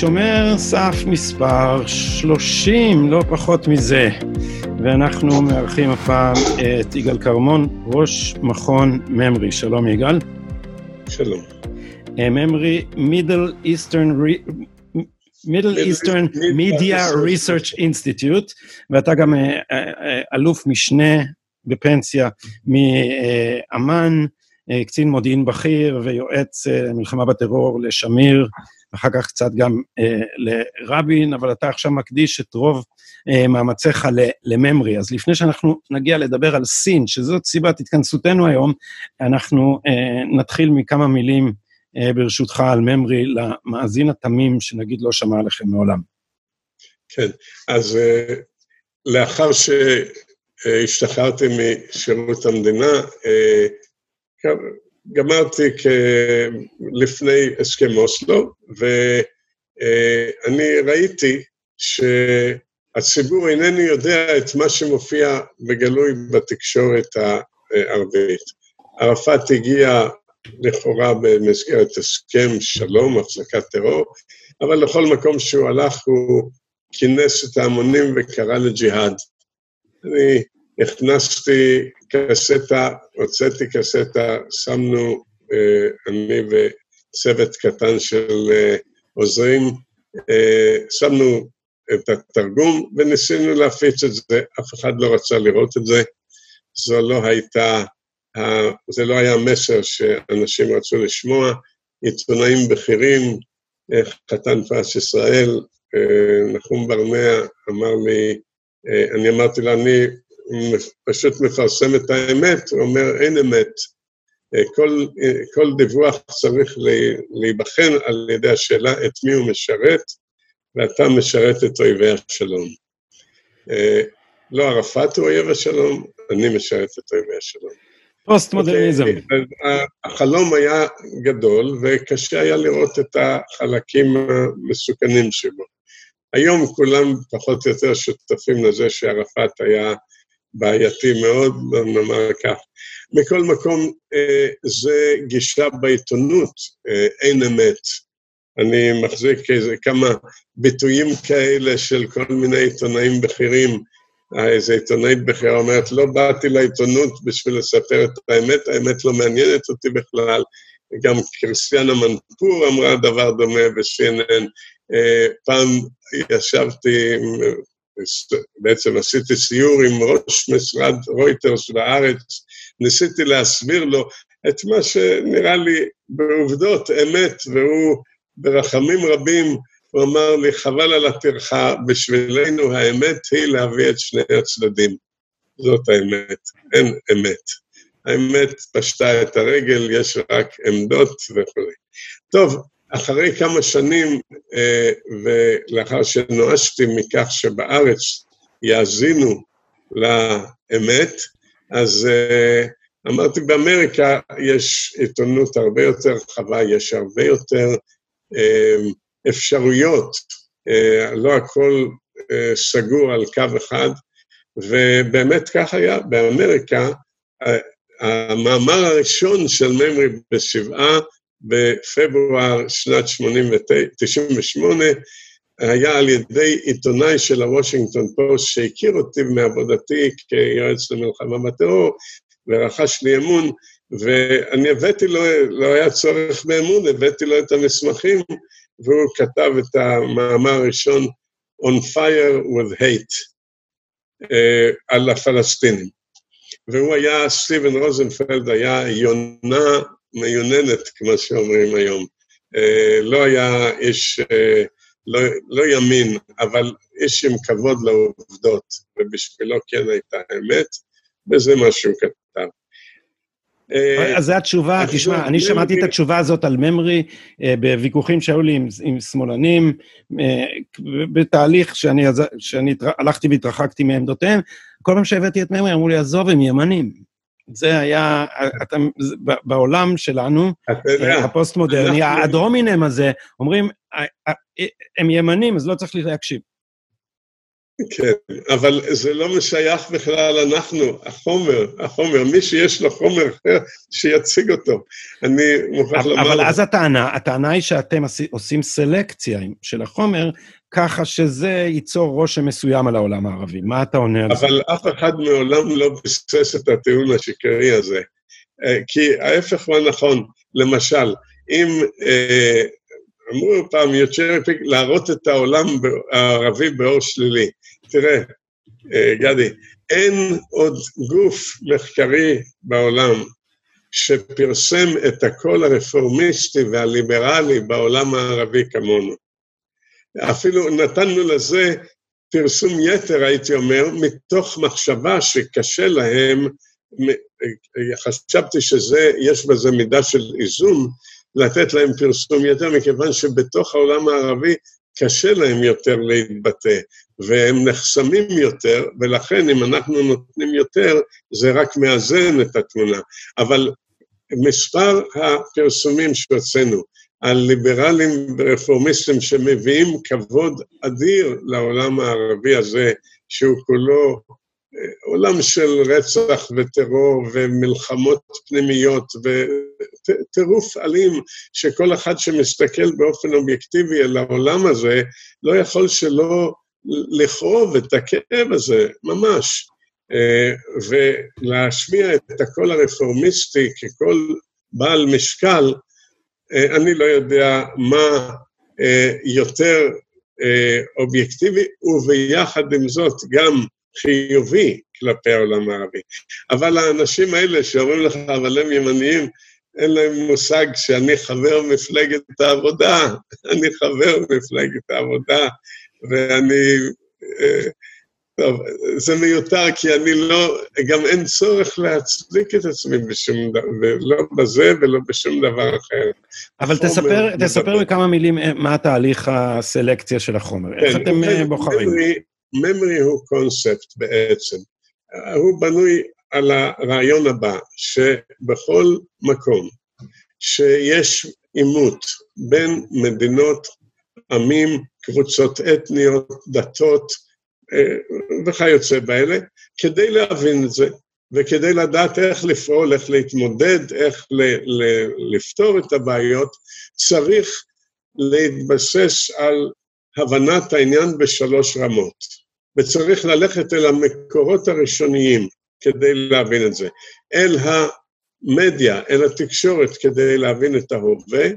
שומר סף מספר 30, לא פחות מזה. ואנחנו מארחים הפעם את יגאל כרמון, ראש מכון ממרי. שלום יגאל. שלום. ממרי, מידל איסטרן מידל איסטרן מידיה ריסרצ' אינסטיטוט, ואתה גם uh, uh, אלוף משנה בפנסיה מאמ"ן, קצין מודיעין בכיר ויועץ מלחמה בטרור לשמיר, ואחר כך קצת גם לרבין, אבל אתה עכשיו מקדיש את רוב מאמציך לממרי. אז לפני שאנחנו נגיע לדבר על סין, שזאת סיבת התכנסותנו היום, אנחנו נתחיל מכמה מילים ברשותך על ממרי למאזין התמים שנגיד לא שמע עליכם מעולם. כן, אז לאחר שהשתחררתי משירות המדינה, גמרתי לפני הסכם אוסלו, ואני ראיתי שהציבור אינני יודע את מה שמופיע בגלוי בתקשורת הערבית. ערפאת הגיע לכאורה במסגרת הסכם שלום, החזקת טרור, אבל לכל מקום שהוא הלך הוא כינס את ההמונים וקרא לג'יהאד. אני הכנסתי קסטה, הוצאתי קסטה, שמנו, אה, אני וצוות קטן של אה, עוזרים, אה, שמנו את התרגום וניסינו להפיץ את זה, אף אחד לא רצה לראות את זה. זו לא הייתה זה לא היה מסר שאנשים רצו לשמוע. עיתונאים בכירים, חתן פרס ישראל, נחום ברנע אמר לי, אני אמרתי לו, אני פשוט מפרסם את האמת, הוא אומר, אין אמת. כל, כל דיווח צריך להיבחן על ידי השאלה את מי הוא משרת, ואתה משרת את אויבי השלום. לא ערפאת הוא אויב השלום, אני משרת את אויבי השלום. פוסט-מודרניזם. אוקיי, החלום היה גדול, וקשה היה לראות את החלקים המסוכנים שבו. היום כולם פחות או יותר שותפים לזה שערפאת היה בעייתי מאוד, נאמר כך. מכל מקום, אה, זה גישה בעיתונות, אה, אין אמת. אני מחזיק כמה ביטויים כאלה של כל מיני עיתונאים בכירים, איזה עיתונאית בכירה אומרת, לא באתי לעיתונות בשביל לספר את האמת, האמת לא מעניינת אותי בכלל. גם קריסטיאנה מנפור אמרה דבר דומה ב-CNN. אה, פעם ישבתי, בעצם עשיתי סיור עם ראש משרד רויטרס בארץ, ניסיתי להסביר לו את מה שנראה לי בעובדות אמת, והוא ברחמים רבים הוא אמר לי, חבל על הטרחה, בשבילנו האמת היא להביא את שני הצדדים. זאת האמת, אין אמת. האמת פשטה את הרגל, יש רק עמדות וכו'. טוב, אחרי כמה שנים, אה, ולאחר שנואשתי מכך שבארץ יאזינו לאמת, אז אה, אמרתי, באמריקה יש עיתונות הרבה יותר רחבה, יש הרבה יותר אה, אפשרויות, אה, לא הכל אה, סגור על קו אחד, ובאמת כך היה. באמריקה, המאמר הראשון של ממרי בשבעה בפברואר שנת 98, היה על ידי עיתונאי של הוושינגטון פוסט שהכיר אותי מעבודתי כיועץ למלחמה בטרור ורכש לי אמון, ואני הבאתי לו, לא היה צורך באמון, הבאתי לו את המסמכים, והוא כתב את המאמר הראשון, On Fire with Hate, uh, על הפלסטינים. והוא היה, סטיבן רוזנפלד היה יונה מיוננת, כמו שאומרים היום. Uh, לא היה איש, uh, לא, לא ימין, אבל איש עם כבוד לעובדות, ובשבילו כן הייתה אמת, וזה מה שהוא כתב. אה, אז זו התשובה, תשמע, אני שמעתי את התשובה הזאת על ממרי אה, בוויכוחים שהיו לי עם שמאלנים, אה, בתהליך שאני הלכתי והתרחקתי מעמדותיהם, כל פעם שהבאתי את ממרי אמרו לי, עזוב, הם ימנים. זה היה, אתה, בעולם שלנו, הפוסט-מודרני, הדרומינם הזה, אומרים, הם ימנים, אז לא צריך להקשיב. כן, אבל זה לא משייך בכלל אנחנו, החומר, החומר, מי שיש לו חומר אחר, שיציג אותו. אני מוכרח לומר... אבל אז הטענה, הטענה היא שאתם עושים סלקציה של החומר, ככה שזה ייצור רושם מסוים על העולם הערבי. מה אתה עונה על זה? אבל אף אחד מעולם לא ביסס את הטיעון השקרי הזה. אה, כי ההפך הוא הנכון. למשל, אם אה, אמרו פעם יותר להראות את העולם הערבי באור שלילי. תראה, אה, גדי, אין עוד גוף מחקרי בעולם שפרסם את הקול הרפורמיסטי והליברלי בעולם הערבי כמונו. אפילו נתנו לזה פרסום יתר, הייתי אומר, מתוך מחשבה שקשה להם, חשבתי שיש בזה מידה של איזון, לתת להם פרסום יותר, מכיוון שבתוך העולם הערבי קשה להם יותר להתבטא, והם נחסמים יותר, ולכן אם אנחנו נותנים יותר, זה רק מאזן את התמונה. אבל מספר הפרסומים שהוצאנו על ליברלים ורפורמיסטים שמביאים כבוד אדיר לעולם הערבי הזה, שהוא כולו עולם של רצח וטרור ומלחמות פנימיות וטירוף אלים שכל אחד שמסתכל באופן אובייקטיבי על העולם הזה לא יכול שלא לכאוב את הכאב הזה, ממש. אה, ולהשמיע את הקול הרפורמיסטי כקול בעל משקל, אה, אני לא יודע מה אה, יותר אובייקטיבי, וביחד עם זאת גם חיובי כלפי העולם הערבי. אבל האנשים האלה שאומרים לך, אבל הם ימניים, אין להם מושג שאני חבר מפלגת העבודה, אני חבר מפלגת העבודה, ואני... אה, טוב, זה מיותר, כי אני לא, גם אין צורך להצדיק את עצמי בשום דבר, לא בזה ולא בשום דבר אחר. אבל תספר, תספר בכמה מילים אה, מה תהליך הסלקציה של החומר, כן, איך אתם אה, בוחרים? Memory הוא קונספט בעצם. הוא בנוי על הרעיון הבא, שבכל מקום שיש עימות בין מדינות, עמים, קבוצות אתניות, דתות אה, וכיוצא באלה, כדי להבין את זה וכדי לדעת איך לפעול, איך להתמודד, איך ל- ל- לפתור את הבעיות, צריך להתבסס על הבנת העניין בשלוש רמות. וצריך ללכת אל המקורות הראשוניים כדי להבין את זה. אל המדיה, אל התקשורת כדי להבין את ההווה,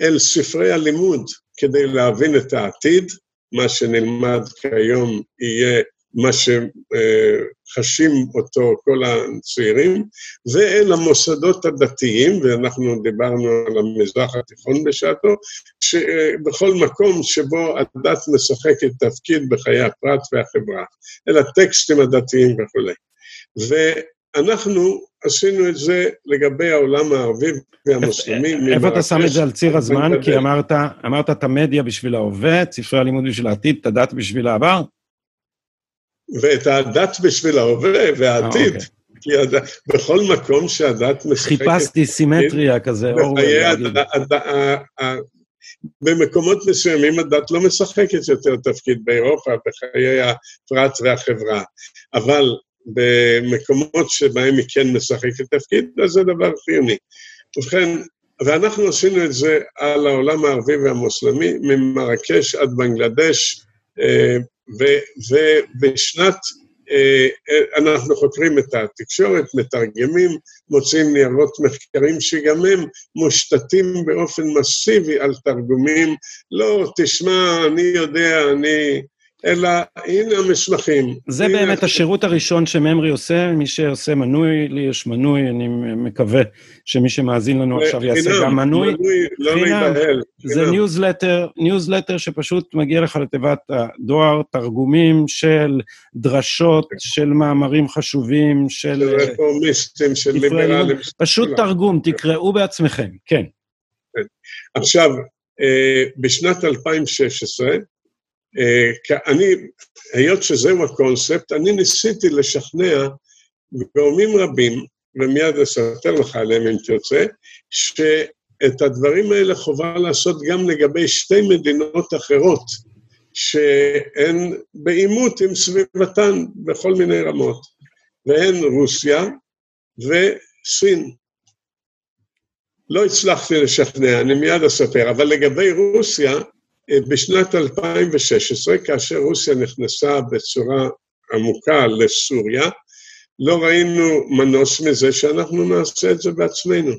אל ספרי הלימוד כדי להבין את העתיד, מה שנלמד כיום יהיה מה שחשים אותו כל הצעירים, ואל המוסדות הדתיים, ואנחנו דיברנו על המזרח התיכון בשעתו, שבכל מקום שבו הדת משחקת תפקיד בחיי הפרט והחברה, אל הטקסטים הדתיים וכולי. ואנחנו עשינו את זה לגבי העולם הערבי והמוסלמי. איפה אתה שם את זה על ציר הזמן? כי אמרת, אמרת את המדיה בשביל ההווה, את ספרי הלימוד בשביל העתיד, את הדת בשביל העבר? ואת הדת בשביל ההווה והעתיד. אה, אוקיי. כי הד... בכל מקום שהדת משחקת... חיפשתי סימטריה כזה, בחיי הד... הד... במקומות מסוימים הדת לא משחקת יותר תפקיד באירופה, בחיי הפרט והחברה, אבל במקומות שבהם היא כן משחקת תפקיד, אז זה דבר חיוני. ובכן, ואנחנו עשינו את זה על העולם הערבי והמוסלמי, ממרקש עד בנגלדש, אה, ובשנת, אה, אנחנו חוקרים את התקשורת, מתרגמים, מוצאים ניירות מחקרים שגם הם מושתתים באופן מסיבי על תרגומים. לא, תשמע, אני יודע, אני... אלא הנה המסמכים. זה הנה באמת השירות הראשון שממרי עושה, מי שעושה מנוי, לי יש מנוי, אני מקווה שמי שמאזין לנו עכשיו יעשה גם מנוי. מנוי, לא להיבהל. זה ניוזלטר, ניוזלטר שפשוט מגיע לך לתיבת הדואר, תרגומים של דרשות, של מאמרים חשובים, של... של רפורמיסטים, של ליברלים. פשוט תרגום, תקראו בעצמכם, כן. כן. עכשיו, אה, בשנת 2016, אה, אני, היות שזהו הקונספט, אני ניסיתי לשכנע גורמים רבים, ומיד אספר לך עליהם אם תרצה, שאת הדברים האלה חובה לעשות גם לגבי שתי מדינות אחרות, שהן בעימות עם סביבתן בכל מיני רמות, והן רוסיה וסין. לא הצלחתי לשכנע, אני מיד אספר, אבל לגבי רוסיה, אה, בשנת 2016, כאשר רוסיה נכנסה בצורה עמוקה לסוריה, לא ראינו מנוס מזה שאנחנו נעשה את זה בעצמנו.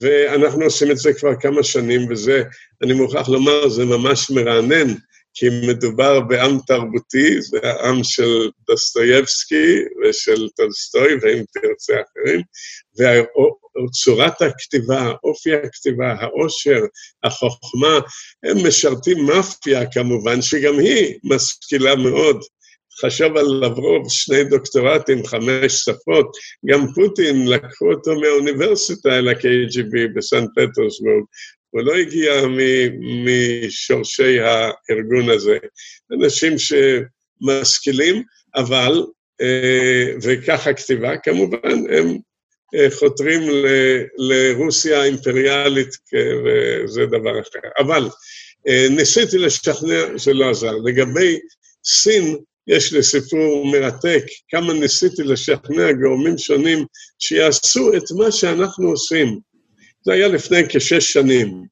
ואנחנו עושים את זה כבר כמה שנים, וזה, אני מוכרח לומר, זה ממש מרענן, כי מדובר בעם תרבותי, זה העם של דוסטויבסקי ושל טולסטוי, ואם תרצה אחרים, וצורת הכתיבה, אופי הכתיבה, העושר, החוכמה, הם משרתים מאפיה כמובן, שגם היא משכילה מאוד. חשב על לברוב שני דוקטורטים, חמש שפות, גם פוטין לקחו אותו מהאוניברסיטה אל ה-KGB בסן פטרסבורג, הוא לא הגיע משורשי הארגון הזה. אנשים שמשכילים, אבל, אה, וכך הכתיבה, כמובן, הם אה, חותרים לרוסיה האימפריאלית, וזה דבר אחר. אבל אה, ניסיתי לשכנע שלא עזר. לגבי סין, יש לי סיפור מרתק, כמה ניסיתי לשכנע גורמים שונים שיעשו את מה שאנחנו עושים. זה היה לפני כשש שנים.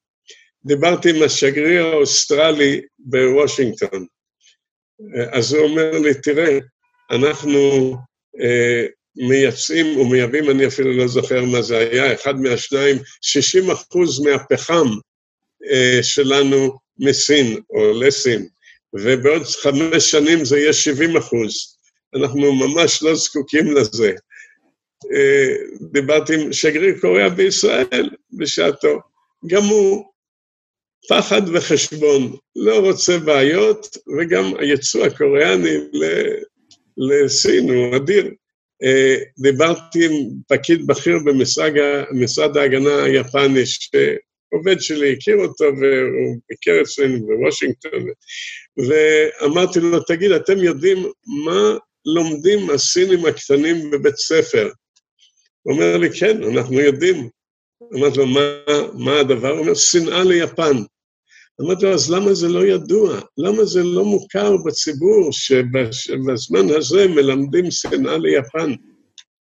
דיברתי עם השגריר האוסטרלי בוושינגטון. אז הוא אומר לי, תראה, אנחנו אה, מייצאים ומייבאים, אני אפילו לא זוכר מה זה היה, אחד מהשניים, 60 אחוז מהפחם אה, שלנו מסין או לסין. ובעוד חמש שנים זה יהיה 70 אחוז. אנחנו ממש לא זקוקים לזה. דיברתי עם שגריר קוריאה בישראל בשעתו, גם הוא פחד וחשבון, לא רוצה בעיות, וגם היצוא הקוריאני לסין הוא אדיר. אה, דיברתי עם פקיד בכיר במשרד ההגנה היפני, עובד שלי הכיר אותו והוא ביקר אצלנו בוושינגטון, ואמרתי לו, תגיד, אתם יודעים מה לומדים הסינים הקטנים בבית ספר? אומר לי, כן, אנחנו יודעים. אמרתי לו, מה, מה הדבר? הוא אומר, שנאה ליפן. אמרתי לו, אז למה זה לא ידוע? למה זה לא מוכר בציבור שבזמן הזה מלמדים שנאה ליפן?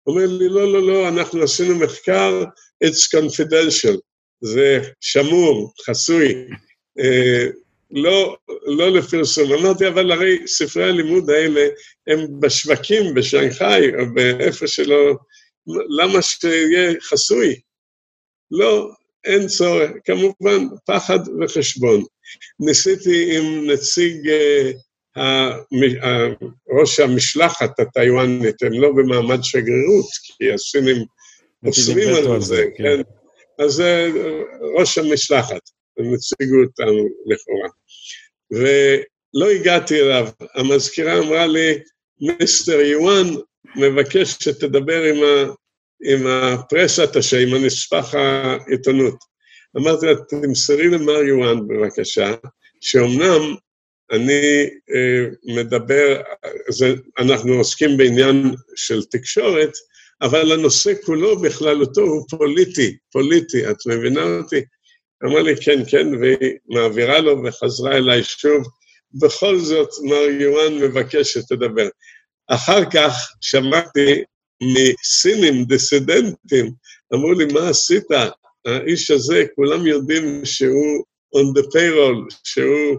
הוא אומר לי, לא, לא, לא, אנחנו עשינו מחקר, it's confidential. זה שמור, חסוי, אה, לא, לא לפרסום. אמרתי, אבל הרי ספרי הלימוד האלה הם בשווקים, בשנגחאי, או באיפה שלא, למה שיהיה חסוי? לא, אין צורך. כמובן, פחד וחשבון. ניסיתי עם נציג אה, ראש המשלחת הטיוואנית, הם לא במעמד שגרירות, כי הסינים אוסרים על זה, כן. כן. אז זה ראש המשלחת, הם הציגו אותנו לכאורה. ולא הגעתי אליו, המזכירה אמרה לי, מיסטר יואן מבקש שתדבר עם, ה, עם הפרסת השם, עם הנספח העיתונות. אמרתי לה, תמסרי למר יואן בבקשה, שאומנם אני אה, מדבר, זה, אנחנו עוסקים בעניין של תקשורת, אבל הנושא כולו בכללותו הוא פוליטי, פוליטי, את מבינה אותי? אמר לי, כן, כן, והיא מעבירה לו וחזרה אליי שוב. בכל זאת, מר יואן מבקש שתדבר. אחר כך שמעתי מסינים, דיסידנטים, אמרו לי, מה עשית? האיש הזה, כולם יודעים שהוא on the payroll, שהוא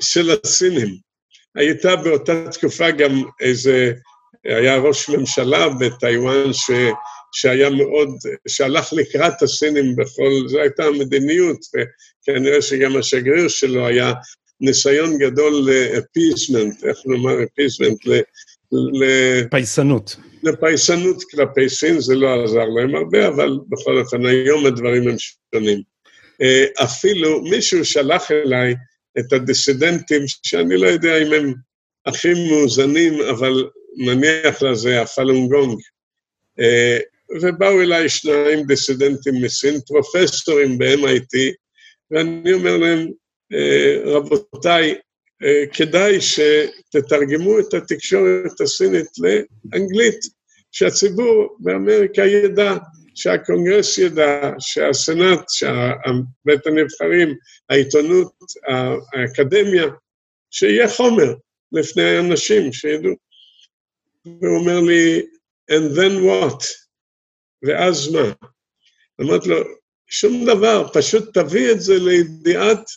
של הסינים. הייתה באותה תקופה גם איזה היה ראש ממשלה בטיוואן ש, שהיה מאוד, שהלך לקראת הסינים בכל, זו הייתה המדיניות, וכנראה שגם השגריר שלו היה ניסיון גדול לאפיסמנט, איך נאמר אפיסמנט? פייסנות. לפייסנות כלפי סין, זה לא עזר להם הרבה, אבל בכל אופן היום הדברים הם שונים. אה, אפילו מישהו שלח אליי את הדיסידנטים, שאני לא יודע אם הם הכי מאוזנים, אבל נניח לזה הפלונגונג. אה, ובאו אליי שניים דיסידנטים מסין, פרופסורים ב-MIT, ואני אומר להם, רבותיי, אה, כדאי שתתרגמו את התקשורת הסינית לאנגלית, שהציבור באמריקה ידע שהקונגרס ידע, שהסנאט, בית הנבחרים, העיתונות, האקדמיה, שיהיה חומר לפני אנשים שידעו. והוא אומר לי, and then what? ואז מה? אמרתי לו, שום דבר, פשוט תביא את זה לידיעת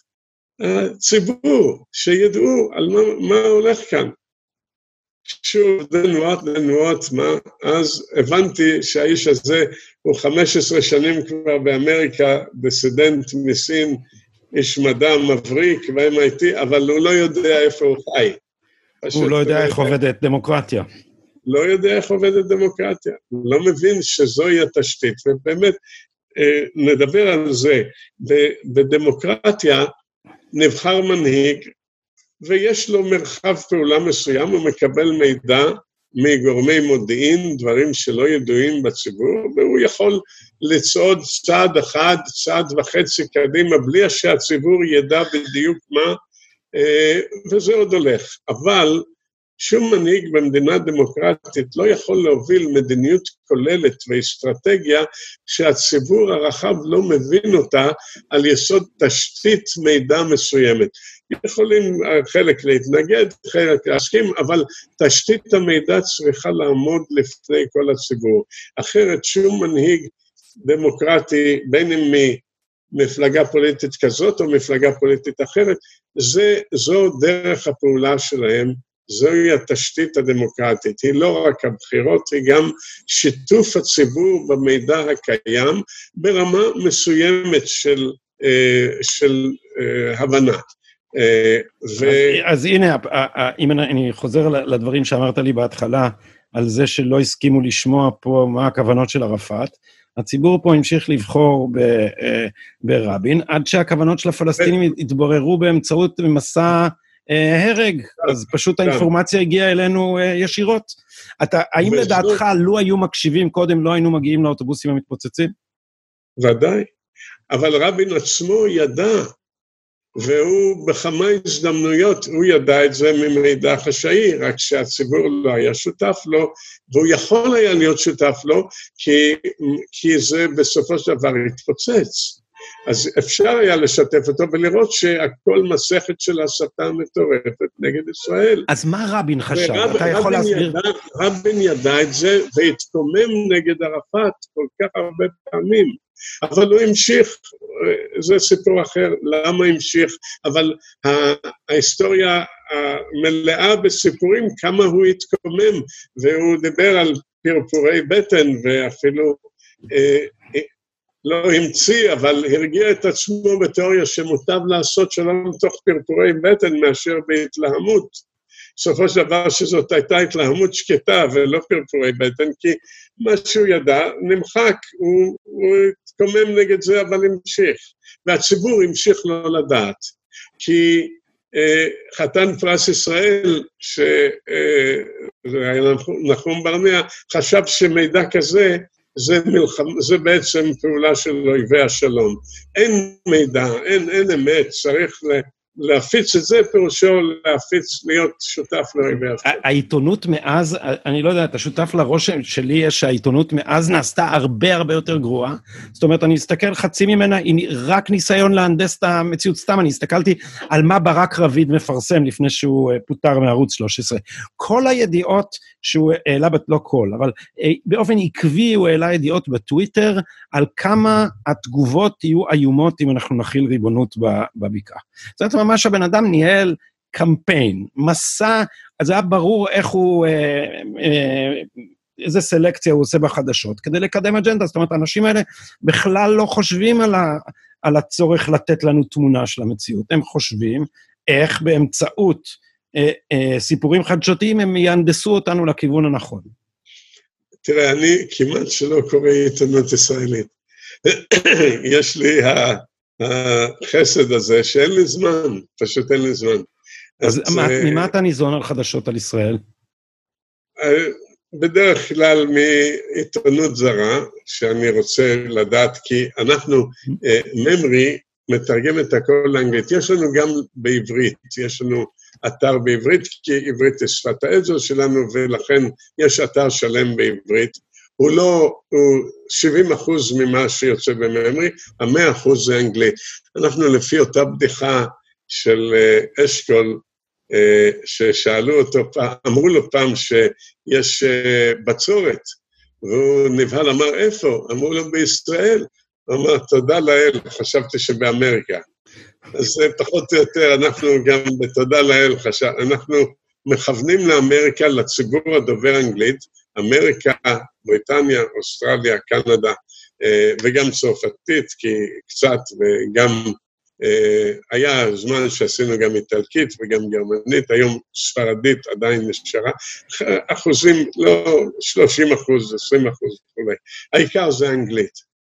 הציבור, שידעו על מה, מה הולך כאן. שוב, then what, מה? אז הבנתי שהאיש הזה הוא 15 שנים כבר באמריקה, דיסידנט מסין, איש מדע מבריק ב-MIT, אבל הוא לא יודע איפה הוא חי. הוא לא יודע איך עובדת דמוקרטיה. לא יודע איך עובדת דמוקרטיה, לא מבין שזוהי התשתית, ובאמת, אה, נדבר על זה. בדמוקרטיה נבחר מנהיג, ויש לו מרחב פעולה מסוים, הוא מקבל מידע מגורמי מודיעין, דברים שלא ידועים בציבור, והוא יכול לצעוד צעד אחד, צעד וחצי קדימה, בלי שהציבור ידע בדיוק מה, אה, וזה עוד הולך. אבל שום מנהיג במדינה דמוקרטית לא יכול להוביל מדיניות כוללת ואסטרטגיה שהציבור הרחב לא מבין אותה על יסוד תשתית מידע מסוימת. יכולים חלק להתנגד, חלק להסכים, אבל תשתית המידע צריכה לעמוד לפני כל הציבור. אחרת שום מנהיג דמוקרטי, בין אם ממפלגה פוליטית כזאת או מפלגה פוליטית אחרת, זה, זו דרך הפעולה שלהם זוהי התשתית הדמוקרטית. היא לא רק הבחירות, היא גם שיתוף הציבור במידע הקיים ברמה מסוימת של, אה, של אה, הבנה. אה, ו... אז, אז הנה, אם אני חוזר לדברים שאמרת לי בהתחלה, על זה שלא הסכימו לשמוע פה מה הכוונות של ערפאת, הציבור פה המשיך לבחור ב, ברבין, עד שהכוונות של הפלסטינים התבררו באמצעות מסע הרג, אז פשוט כן. האינפורמציה הגיעה אלינו אה, ישירות. אתה, האם לדעתך, לו היו מקשיבים קודם, לא היינו מגיעים לאוטובוסים המתפוצצים? ודאי, אבל רבין עצמו ידע, והוא בכמה הזדמנויות, הוא ידע את זה ממידע חשאי, רק שהציבור לא היה שותף לו, והוא יכול היה להיות שותף לו, כי, כי זה בסופו של דבר התפוצץ. אז אפשר היה לשתף אותו ולראות שהכל מסכת של הסתה מטורפת נגד ישראל. אז מה רבין חשב? ורב, אתה יכול להסביר? ידע, רבין ידע את זה והתקומם נגד ערפאת כל כך הרבה פעמים, אבל הוא המשיך, זה סיפור אחר, למה המשיך, אבל ההיסטוריה המלאה בסיפורים כמה הוא התקומם, והוא דיבר על פרפורי בטן ואפילו אה, לא המציא, אבל הרגיע את עצמו בתיאוריה שמוטב לעשות שלום תוך פרפורי בטן מאשר בהתלהמות. בסופו של דבר שזאת הייתה התלהמות שקטה ולא פרפורי בטן, כי מה שהוא ידע נמחק, הוא, הוא התקומם נגד זה אבל המשיך, והציבור המשיך לא לדעת. כי אה, חתן פרס ישראל, שזה אה, היה נחום ברנע, חשב שמידע כזה זה, מלחמ... זה בעצם פעולה של אויבי השלום. אין מידע, אין, אין אמת, צריך להפיץ את זה, פירושו להפיץ, להיות שותף לאויבי השלום. העיתונות מאז, אני לא יודע, אתה שותף לרושם שלי יש שהעיתונות מאז נעשתה הרבה הרבה יותר גרועה. זאת אומרת, אני מסתכל, חצי ממנה היא רק ניסיון להנדס את המציאות. סתם, אני הסתכלתי על מה ברק רביד מפרסם לפני שהוא אה, פוטר מערוץ 13. כל הידיעות שהוא העלה, לא כל, אבל אה, באופן עקבי הוא העלה ידיעות בטוויטר על כמה התגובות יהיו איומות אם אנחנו נכיל ריבונות בבקעה. זאת אומרת, ממש הבן אדם ניהל קמפיין, מסע, אז היה ברור איך הוא, אה, אה, איזה סלקציה הוא עושה בחדשות, כדי לקדם אג'נדה. זאת אומרת, האנשים האלה בכלל לא חושבים על, ה, על הצורך לתת לנו תמונה של המציאות, הם חושבים איך באמצעות אה, אה, סיפורים חדשותיים הם יהנדסו אותנו לכיוון הנכון. תראה, אני כמעט שלא קורא עיתונות ישראלית. יש לי החסד הזה שאין לי זמן, פשוט אין לי זמן. אז, מה, uh, ממה אתה ניזון על חדשות על ישראל? Uh, בדרך כלל מעיתונות זרה, שאני רוצה לדעת, כי אנחנו, uh, ממרי מתרגם את הכל לאנגלית. יש לנו גם בעברית, יש לנו אתר בעברית, כי עברית היא שפת העזר שלנו, ולכן יש אתר שלם בעברית. הוא לא, הוא 70 אחוז ממה שיוצא בממרי, המאה אחוז זה אנגלית. אנחנו לפי אותה בדיחה של אה, אשכול, אה, ששאלו אותו, אמרו לו פעם שיש אה, בצורת, והוא נבהל, אמר, איפה? אמרו לו, בישראל. הוא אמר, תודה לאל, חשבתי שבאמריקה. אז פחות או יותר, אנחנו גם, בתודה לאל, חשב, אנחנו מכוונים לאמריקה, לציבור הדובר אנגלית, אמריקה, בריטניה, אוסטרליה, קנדה, אה, וגם צרפתית, כי קצת, וגם אה, היה זמן שעשינו גם איטלקית וגם גרמנית, היום ספרדית עדיין נשארה, אחוזים, לא 30 אחוז, 20 אחוז וכולי. העיקר זה אנגלית.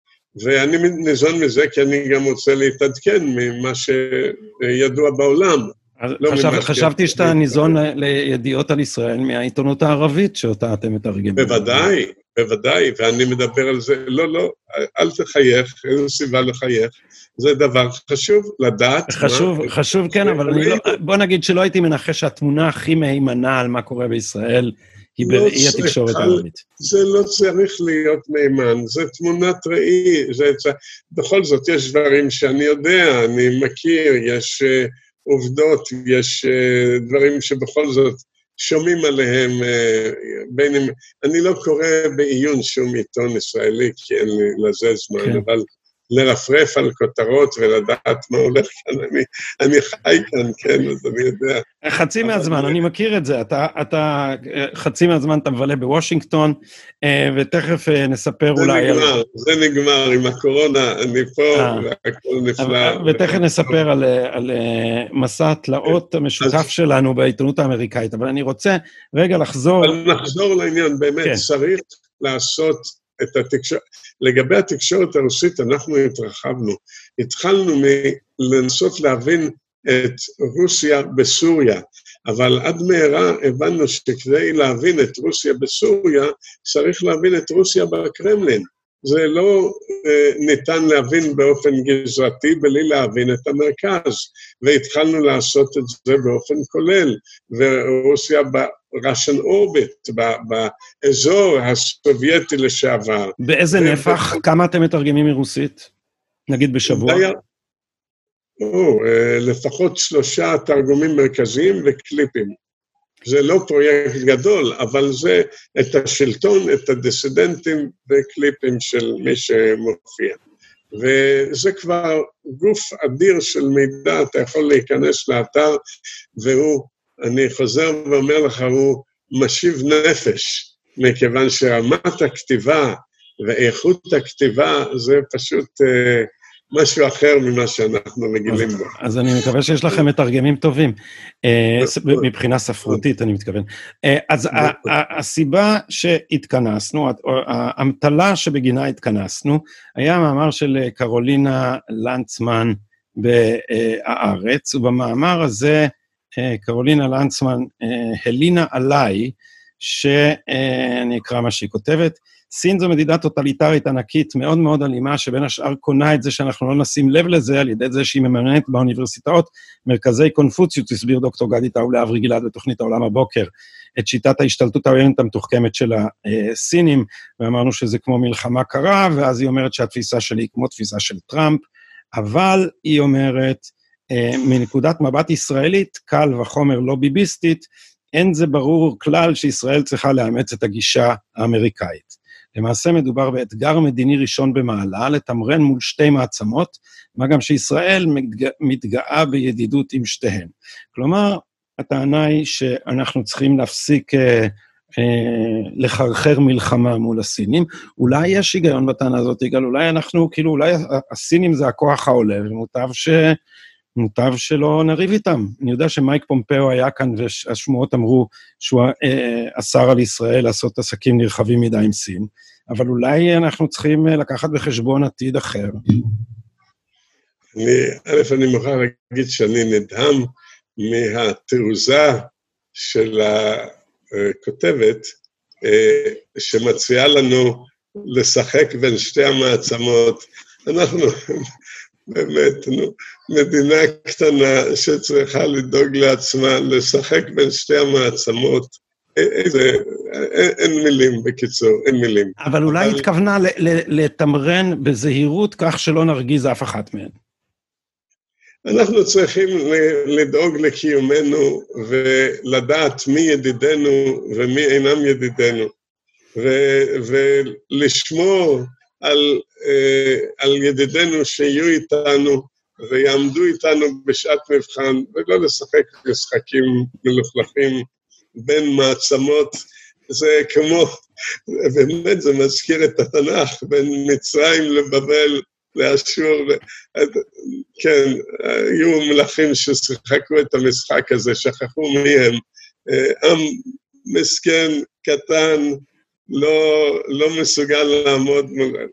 ואני ניזון מזה כי אני גם רוצה להתעדכן ממה שידוע בעולם. לא חשב, חשבתי שאתה ניזון לידיעות על ישראל מהעיתונות הערבית שאותה אתם מתרגמים. בוודאי, בוודאי, ואני מדבר על זה, לא, לא, אל תחייך, אין סיבה לחייך. זה דבר חשוב, לדעת חשוב, מה... חשוב, כן, אבל אני לא... בוא נגיד שלא הייתי מנחש שהתמונה הכי מהימנה על מה קורה בישראל היא לא בראי התקשורת הערבית. זה לא צריך להיות מהימן, זה תמונת ראי, זה... בכל זאת, יש דברים שאני יודע, אני מכיר, יש uh, עובדות, יש uh, דברים שבכל זאת שומעים עליהם, uh, בין אם... אני לא קורא בעיון שום עיתון ישראלי, כי אין לי לזה זמן, כן. אבל... לרפרף על כותרות ולדעת מה הולך כאן. אני, אני חי כאן, כן, אז אני יודע. חצי מהזמן, אני מכיר את זה. אתה, אתה, חצי מהזמן אתה מבלה בוושינגטון, אה, ותכף אה, נספר זה אולי... זה נגמר, על... זה נגמר, עם הקורונה, אני פה, אה. והכל נפלא. ותכף נספר על, על מסע התלאות המשותף שלנו בעיתונות האמריקאית, אבל אני רוצה רגע לחזור... אבל נחזור לעניין, באמת, כן. צריך לעשות את התקשורת. לגבי התקשורת הרוסית אנחנו התרחבנו. התחלנו לנסות להבין את רוסיה בסוריה, אבל עד מהרה הבנו שכדי להבין את רוסיה בסוריה, צריך להבין את רוסיה בקרמלין. זה לא אה, ניתן להבין באופן גזרתי בלי להבין את המרכז, והתחלנו לעשות את זה באופן כולל, ורוסיה ב-Russian orbit, באזור הסובייטי לשעבר. באיזה. נפח? כמה אתם מתרגמים מרוסית? נגיד בשבוע? די... או, אה, לפחות שלושה תרגומים מרכזיים וקליפים. זה לא פרויקט גדול, אבל זה את השלטון, את הדיסידנטים וקליפים של מי שמופיע. וזה כבר גוף אדיר של מידע, אתה יכול להיכנס לאתר, והוא, אני חוזר ואומר לך, הוא משיב נפש, מכיוון שרמת הכתיבה ואיכות הכתיבה זה פשוט... Uh, משהו אחר ממה שאנחנו רגילים בו. אז אני מקווה שיש לכם מתרגמים טובים, אה, מבחינה ספרותית, אני מתכוון. אה, אז הסיבה שהתכנסנו, האמתלה שבגינה התכנסנו, היה מאמר של קרולינה לנצמן ב"הארץ", ובמאמר הזה קרולינה לנצמן הלינה עליי, שאני אקרא מה שהיא כותבת, סין זו מדינה טוטליטרית ענקית, מאוד מאוד אלימה, שבין השאר קונה את זה שאנחנו לא נשים לב לזה, על ידי זה שהיא מממנת באוניברסיטאות. מרכזי קונפוציוס, הסביר דוקטור גדי טאו לאברי גלעד בתוכנית העולם הבוקר, את שיטת ההשתלטות העוינת המתוחכמת של הסינים, ואמרנו שזה כמו מלחמה קרה, ואז היא אומרת שהתפיסה שלי היא כמו תפיסה של טראמפ, אבל היא אומרת, אה, מנקודת מבט ישראלית, קל וחומר לא ביביסטית, אין זה ברור כלל שישראל צריכה לאמץ את הגישה האמריקאית. למעשה מדובר באתגר מדיני ראשון במעלה, לתמרן מול שתי מעצמות, מה גם שישראל מתגא, מתגאה בידידות עם שתיהן. כלומר, הטענה היא שאנחנו צריכים להפסיק אה, אה, לחרחר מלחמה מול הסינים. אולי יש היגיון בטענה הזאת, יגאל, אולי אנחנו, כאילו, אולי הסינים זה הכוח העולה, ומוטב ש... מוטב שלא נריב איתם. אני יודע שמייק פומפאו היה כאן והשמועות אמרו שהוא אה, אסר על ישראל לעשות עסקים נרחבים מדי עם סין, אבל אולי אנחנו צריכים אה, לקחת בחשבון עתיד אחר. אני, א', אני מוכרח להגיד שאני נדהם מהתעוזה של הכותבת, אה, שמציעה לנו לשחק בין שתי המעצמות. אנחנו באמת, נו, מדינה קטנה שצריכה לדאוג לעצמה, לשחק בין שתי המעצמות, איזה, אין, אין מילים, בקיצור, אין מילים. אבל אולי אבל... התכוונה לתמרן בזהירות כך שלא נרגיז אף אחת מהן. אנחנו צריכים לדאוג לקיומנו ולדעת מי ידידינו ומי אינם ידידינו, ו- ולשמור על, אה, על ידידינו שיהיו איתנו ויעמדו איתנו בשעת מבחן, ולא לשחק משחקים מלוכלכים בין מעצמות. זה כמו, באמת זה מזכיר את התנ"ך, בין מצרים לבבל, לאשור, כן, היו מלכים ששיחקו את המשחק הזה, שכחו מי הם. עם מסכן, קטן, לא, לא מסוגל לעמוד,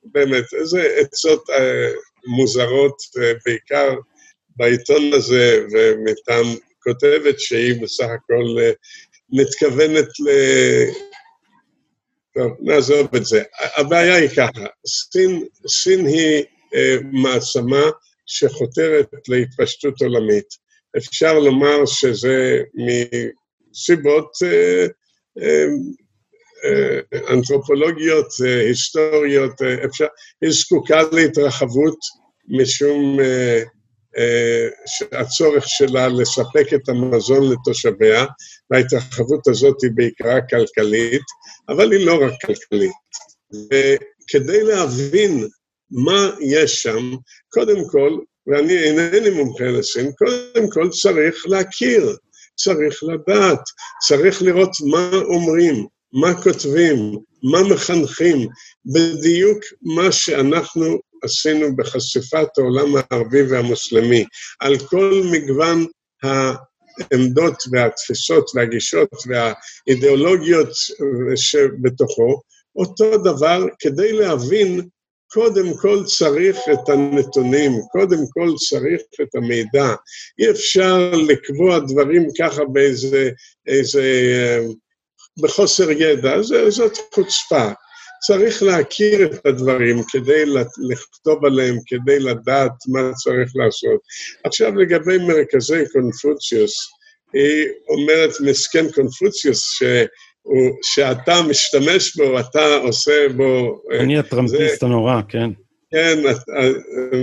באמת, איזה עצות אה, מוזרות, אה, בעיקר בעיתון הזה, ומטעם כותבת שהיא בסך הכל אה, מתכוונת ל... טוב, נעזוב את זה. הבעיה היא ככה, סין, סין היא אה, מעצמה שחותרת להתפשטות עולמית. אפשר לומר שזה מסיבות אה, אה, אנתרופולוגיות, אה, היסטוריות, אה, אפשר, היא זקוקה להתרחבות משום אה, אה, הצורך שלה לספק את המזון לתושביה, וההתרחבות הזאת היא בעיקרה כלכלית, אבל היא לא רק כלכלית. וכדי להבין מה יש שם, קודם כל, ואני אינני מומחה לסין, קודם כל צריך להכיר, צריך לדעת, צריך לראות מה אומרים, מה כותבים, מה מחנכים, בדיוק מה שאנחנו עשינו בחשיפת העולם הערבי והמוסלמי, על כל מגוון העמדות והתפיסות והגישות והאידיאולוגיות שבתוכו, אותו דבר כדי להבין קודם כל צריך את הנתונים, קודם כל צריך את המידע. אי אפשר לקבוע דברים ככה באיזה, איזה, בחוסר ידע, זאת חוצפה. צריך להכיר את הדברים כדי לכתוב עליהם, כדי לדעת מה צריך לעשות. עכשיו לגבי מרכזי קונפוציוס, היא אומרת, מסכן קונפוציוס, שהוא, שאתה משתמש בו, אתה עושה בו... אה, אני הטראמפיסט הנורא, כן. כן,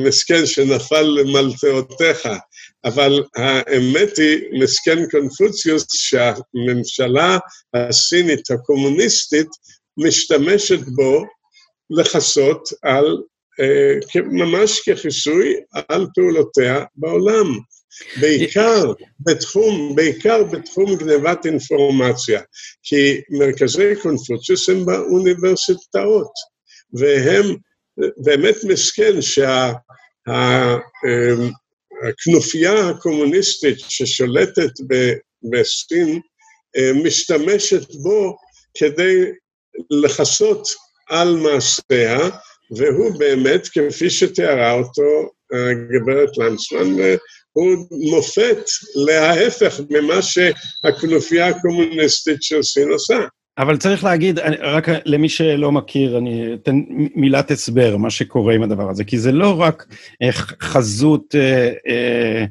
מסכן שנפל למלטאותיך, אבל האמת היא, מסכן קונפוציוס, שהממשלה הסינית הקומוניסטית משתמשת בו לכסות על, אה, ממש כחיסוי על פעולותיה בעולם. בעיקר בתחום, בעיקר בתחום גנבת אינפורמציה, כי מרכזי קונפוציוס הם באוניברסיטאות, והם באמת מסכן שהכנופיה שה, הקומוניסטית ששולטת בסין אה, משתמשת בו כדי לכסות על מעשיה, והוא באמת, כפי שתיארה אותו הגברת לנצמן, הוא מופת להפך ממה שהכנופיה הקומוניסטית של סין עושה. אבל צריך להגיד, רק למי שלא מכיר, אני אתן מילת הסבר, מה שקורה עם הדבר הזה, כי זה לא רק חזות אה, אה,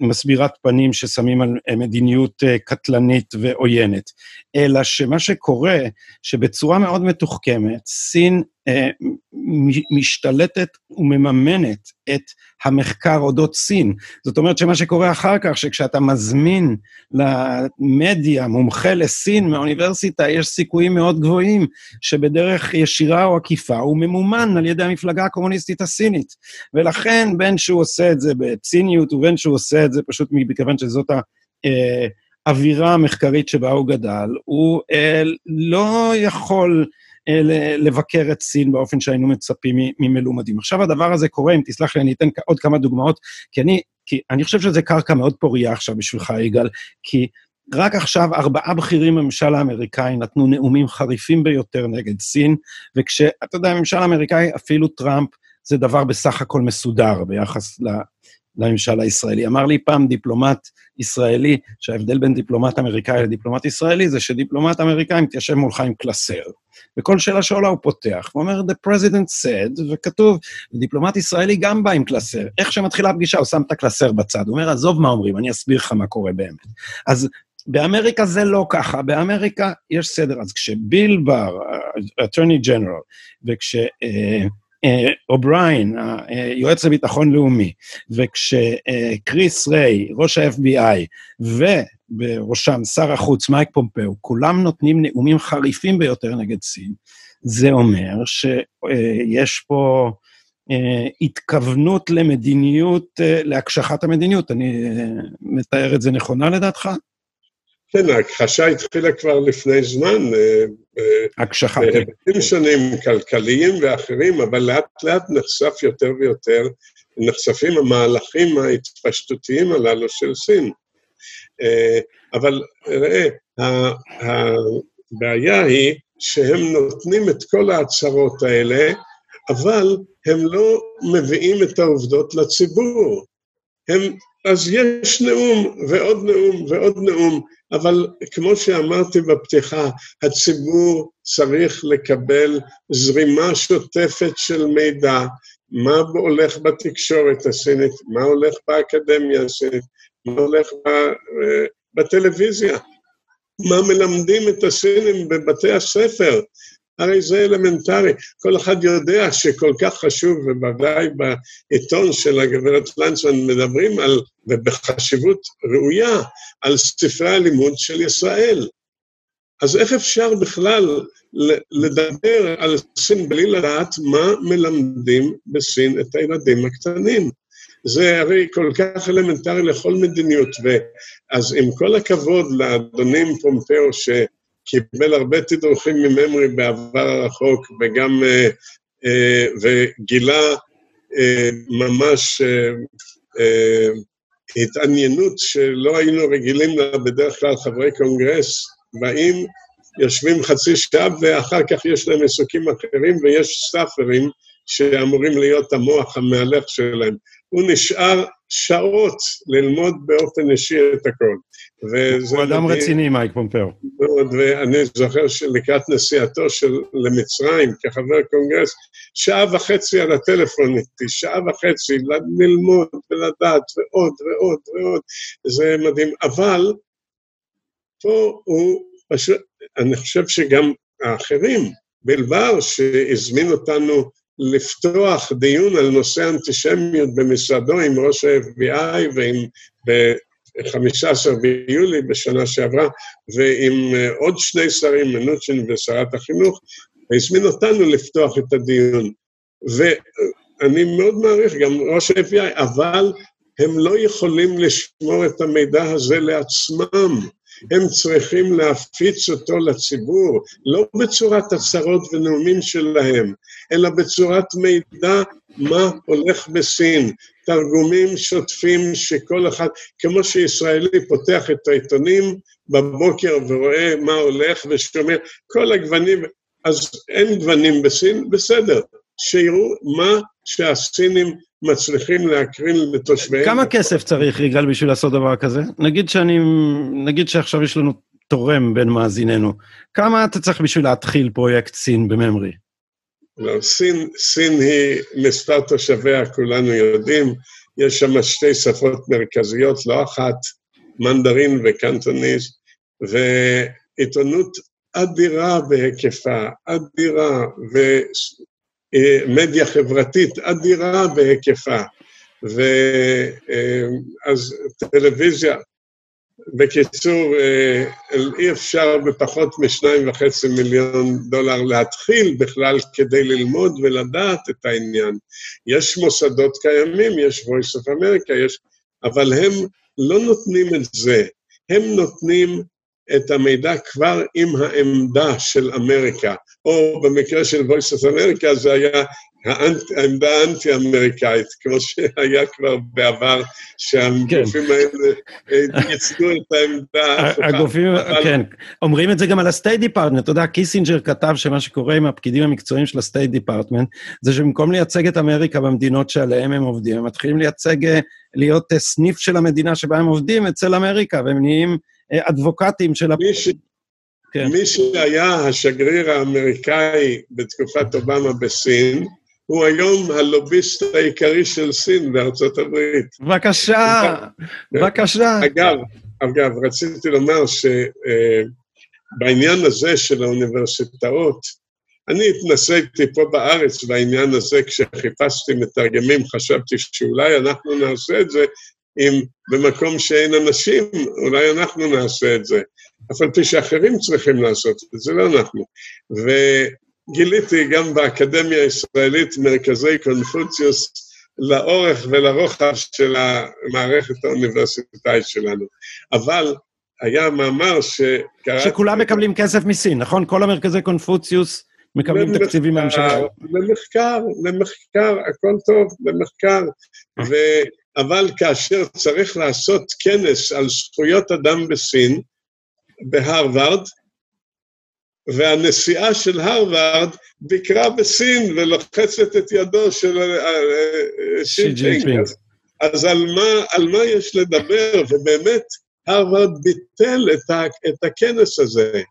מסבירת פנים ששמים על אה, מדיניות קטלנית ועוינת, אלא שמה שקורה, שבצורה מאוד מתוחכמת, סין אה, משתלטת ומממנת את המחקר אודות סין. זאת אומרת שמה שקורה אחר כך, שכשאתה מזמין למדיה מומחה לסין מהאוניברסיטה, יש סיכויים מאוד גבוהים שבדרך ישירה או עקיפה הוא ממומן על ידי המפלגה הקומוניסטית הסינית. ולכן, בין שהוא עושה את זה בציניות ובין שהוא עושה את זה פשוט מכיוון שזאת ה... אה, האווירה המחקרית שבה הוא גדל, הוא אה, לא יכול אה, לבקר את סין באופן שהיינו מצפים ממלומדים. עכשיו הדבר הזה קורה, אם תסלח לי, אני אתן עוד כמה דוגמאות, כי אני, כי אני חושב שזה קרקע מאוד פוריה עכשיו בשבילך, יגאל, כי רק עכשיו ארבעה בכירים בממשל האמריקאי נתנו נאומים חריפים ביותר נגד סין, וכשאתה יודע, הממשל האמריקאי, אפילו טראמפ, זה דבר בסך הכל מסודר ביחס לממשל הישראלי. אמר לי פעם דיפלומט ישראלי, שההבדל בין דיפלומט אמריקאי לדיפלומט ישראלי זה שדיפלומט אמריקאי מתיישב מולך עם קלסר. וכל שאלה שעולה הוא פותח, הוא אומר, The President said, וכתוב, דיפלומט ישראלי גם בא עם קלסר. איך שמתחילה הפגישה, הוא שם את הקלסר בצד, הוא אומר, עזוב מה אומרים, אני אסביר לך מה קורה באמת. אז באמריקה זה לא ככה, באמריקה יש סדר. אז כשביל בר, ה-Attorney General, וכשאובריין, אה, אה, יועץ לביטחון לאומי, וכשקריס ריי, ראש ה-FBI, ובראשם שר החוץ מייק פומפאו, כולם נותנים נאומים חריפים ביותר נגד סין, זה אומר שיש פה... אה, התכוונות למדיניות, אה, להקשחת המדיניות. אני אה, מתאר את זה נכונה לדעתך? כן, ההכחשה התחילה כבר לפני זמן. הקשחה, כן. בהיבטים שונים, כלכליים ואחרים, אבל לאט לאט נחשף יותר ויותר, נחשפים המהלכים ההתפשטותיים הללו של סין. אבל ראה, הבעיה היא שהם נותנים את כל ההצהרות האלה, אבל הם לא מביאים את העובדות לציבור. הם, אז יש נאום ועוד נאום ועוד נאום, אבל כמו שאמרתי בפתיחה, הציבור צריך לקבל זרימה שוטפת של מידע, מה הולך בתקשורת הסינית, מה הולך באקדמיה הסינית, מה הולך בטלוויזיה, מה מלמדים את הסינים בבתי הספר, הרי זה אלמנטרי. כל אחד יודע שכל כך חשוב, ובוודאי בעיתון של הגברת לנצמן מדברים על, ובחשיבות ראויה, על ספרי הלימוד של ישראל. אז איך אפשר בכלל לדבר על סין בלי לדעת מה מלמדים בסין את הילדים הקטנים? זה הרי כל כך אלמנטרי לכל מדיניות, ואז עם כל הכבוד לאדונים פומפאו, ש... קיבל הרבה תדרוכים מממרי בעבר הרחוק, וגם, אה, אה, וגילה אה, ממש התעניינות שלא היינו רגילים לה בדרך כלל חברי קונגרס, באים, יושבים חצי שעה ואחר כך יש להם עיסוקים אחרים ויש סטאפרים שאמורים להיות המוח המהלך שלהם. הוא נשאר שעות ללמוד באופן אישי את הכל. הוא אדם מדהים, רציני, מייק פומפאו. ואני זוכר שלקראת נסיעתו של, למצרים כחבר קונגרס, שעה וחצי על הטלפון איתי, שעה וחצי ללמוד ולדעת ועוד ועוד ועוד, זה מדהים. אבל פה הוא פשוט, אני חושב שגם האחרים, בלבר שהזמין אותנו לפתוח דיון על נושא אנטישמיות במשרדו עם ראש ה-FBI ועם ב-15 ביולי בשנה שעברה, ועם אה, עוד שני שרים, מנוצ'ין ושרת החינוך, והזמין אותנו לפתוח את הדיון. ואני מאוד מעריך, גם ראש ה-FBI, אבל הם לא יכולים לשמור את המידע הזה לעצמם. הם צריכים להפיץ אותו לציבור, לא בצורת הצהרות ונאומים שלהם, אלא בצורת מידע מה הולך בסין. תרגומים שוטפים שכל אחד, כמו שישראלי פותח את העיתונים בבוקר ורואה מה הולך ושומע, כל הגוונים, אז אין גוונים בסין, בסדר, שיראו מה שהסינים מצליחים להקרין לתושביהם. כמה כסף צריך, יגאל, בשביל לעשות דבר כזה? נגיד שאני, נגיד שעכשיו יש לנו תורם בין מאזיננו. כמה אתה צריך בשביל להתחיל פרויקט סין בממרי? לא, סין, סין היא, מספר תושביה, כולנו יודעים, יש שם שתי שפות מרכזיות, לא אחת, מנדרין וקנטוניז, ועיתונות אדירה בהיקפה, אדירה, ומדיה חברתית אדירה בהיקפה. ואז טלוויזיה, בקיצור, אה, אי אפשר בפחות משניים וחצי מיליון דולר להתחיל בכלל כדי ללמוד ולדעת את העניין. יש מוסדות קיימים, יש voice of America, יש... אבל הם לא נותנים את זה, הם נותנים את המידע כבר עם העמדה של אמריקה, או במקרה של voice of America זה היה העמדה האנטי-אמריקאית, כמו שהיה כבר בעבר, שהגופים כן. האלה ייצגו את העמדה הגופים, כן. אומרים את זה גם על ה State Department. אתה יודע, קיסינג'ר כתב שמה שקורה עם הפקידים המקצועיים של ה State Department, זה שבמקום לייצג את אמריקה במדינות שעליהן הם עובדים, הם מתחילים לייצג, אה, להיות אה, סניף של המדינה שבה הם עובדים אצל אמריקה, והם נהיים אה, אדבוקטים של... מי, ש... כן. מי שהיה השגריר האמריקאי בתקופת אובמה בסין, הוא היום הלוביסט העיקרי של סין בארצות הברית. בבקשה, בבקשה. אגב, אגב, רציתי לומר שבעניין הזה של האוניברסיטאות, אני התנסיתי פה בארץ בעניין הזה, כשחיפשתי מתרגמים, חשבתי שאולי אנחנו נעשה את זה, אם במקום שאין אנשים, אולי אנחנו נעשה את זה. אף על פי שאחרים צריכים לעשות את זה, לא אנחנו. וגיליתי גם באקדמיה הישראלית מרכזי קונפוציוס לאורך ולרוחב של המערכת האוניברסיטאית שלנו. אבל היה מאמר שקראתי... שכולם מקבלים כסף מסין, נכון? כל המרכזי קונפוציוס מקבלים למחקר, תקציבים מהממשלה. למחקר, למחקר, הכל טוב, למחקר. אה. ו... אבל כאשר צריך לעשות כנס על זכויות אדם בסין, בהרווארד, והנשיאה של הרווארד ביקרה בסין ולוחצת את ידו של אה, אה, שי ג'ינפינג. אז, אז על, מה, על מה יש לדבר? ובאמת, הרווארד ביטל את, ה, את הכנס הזה.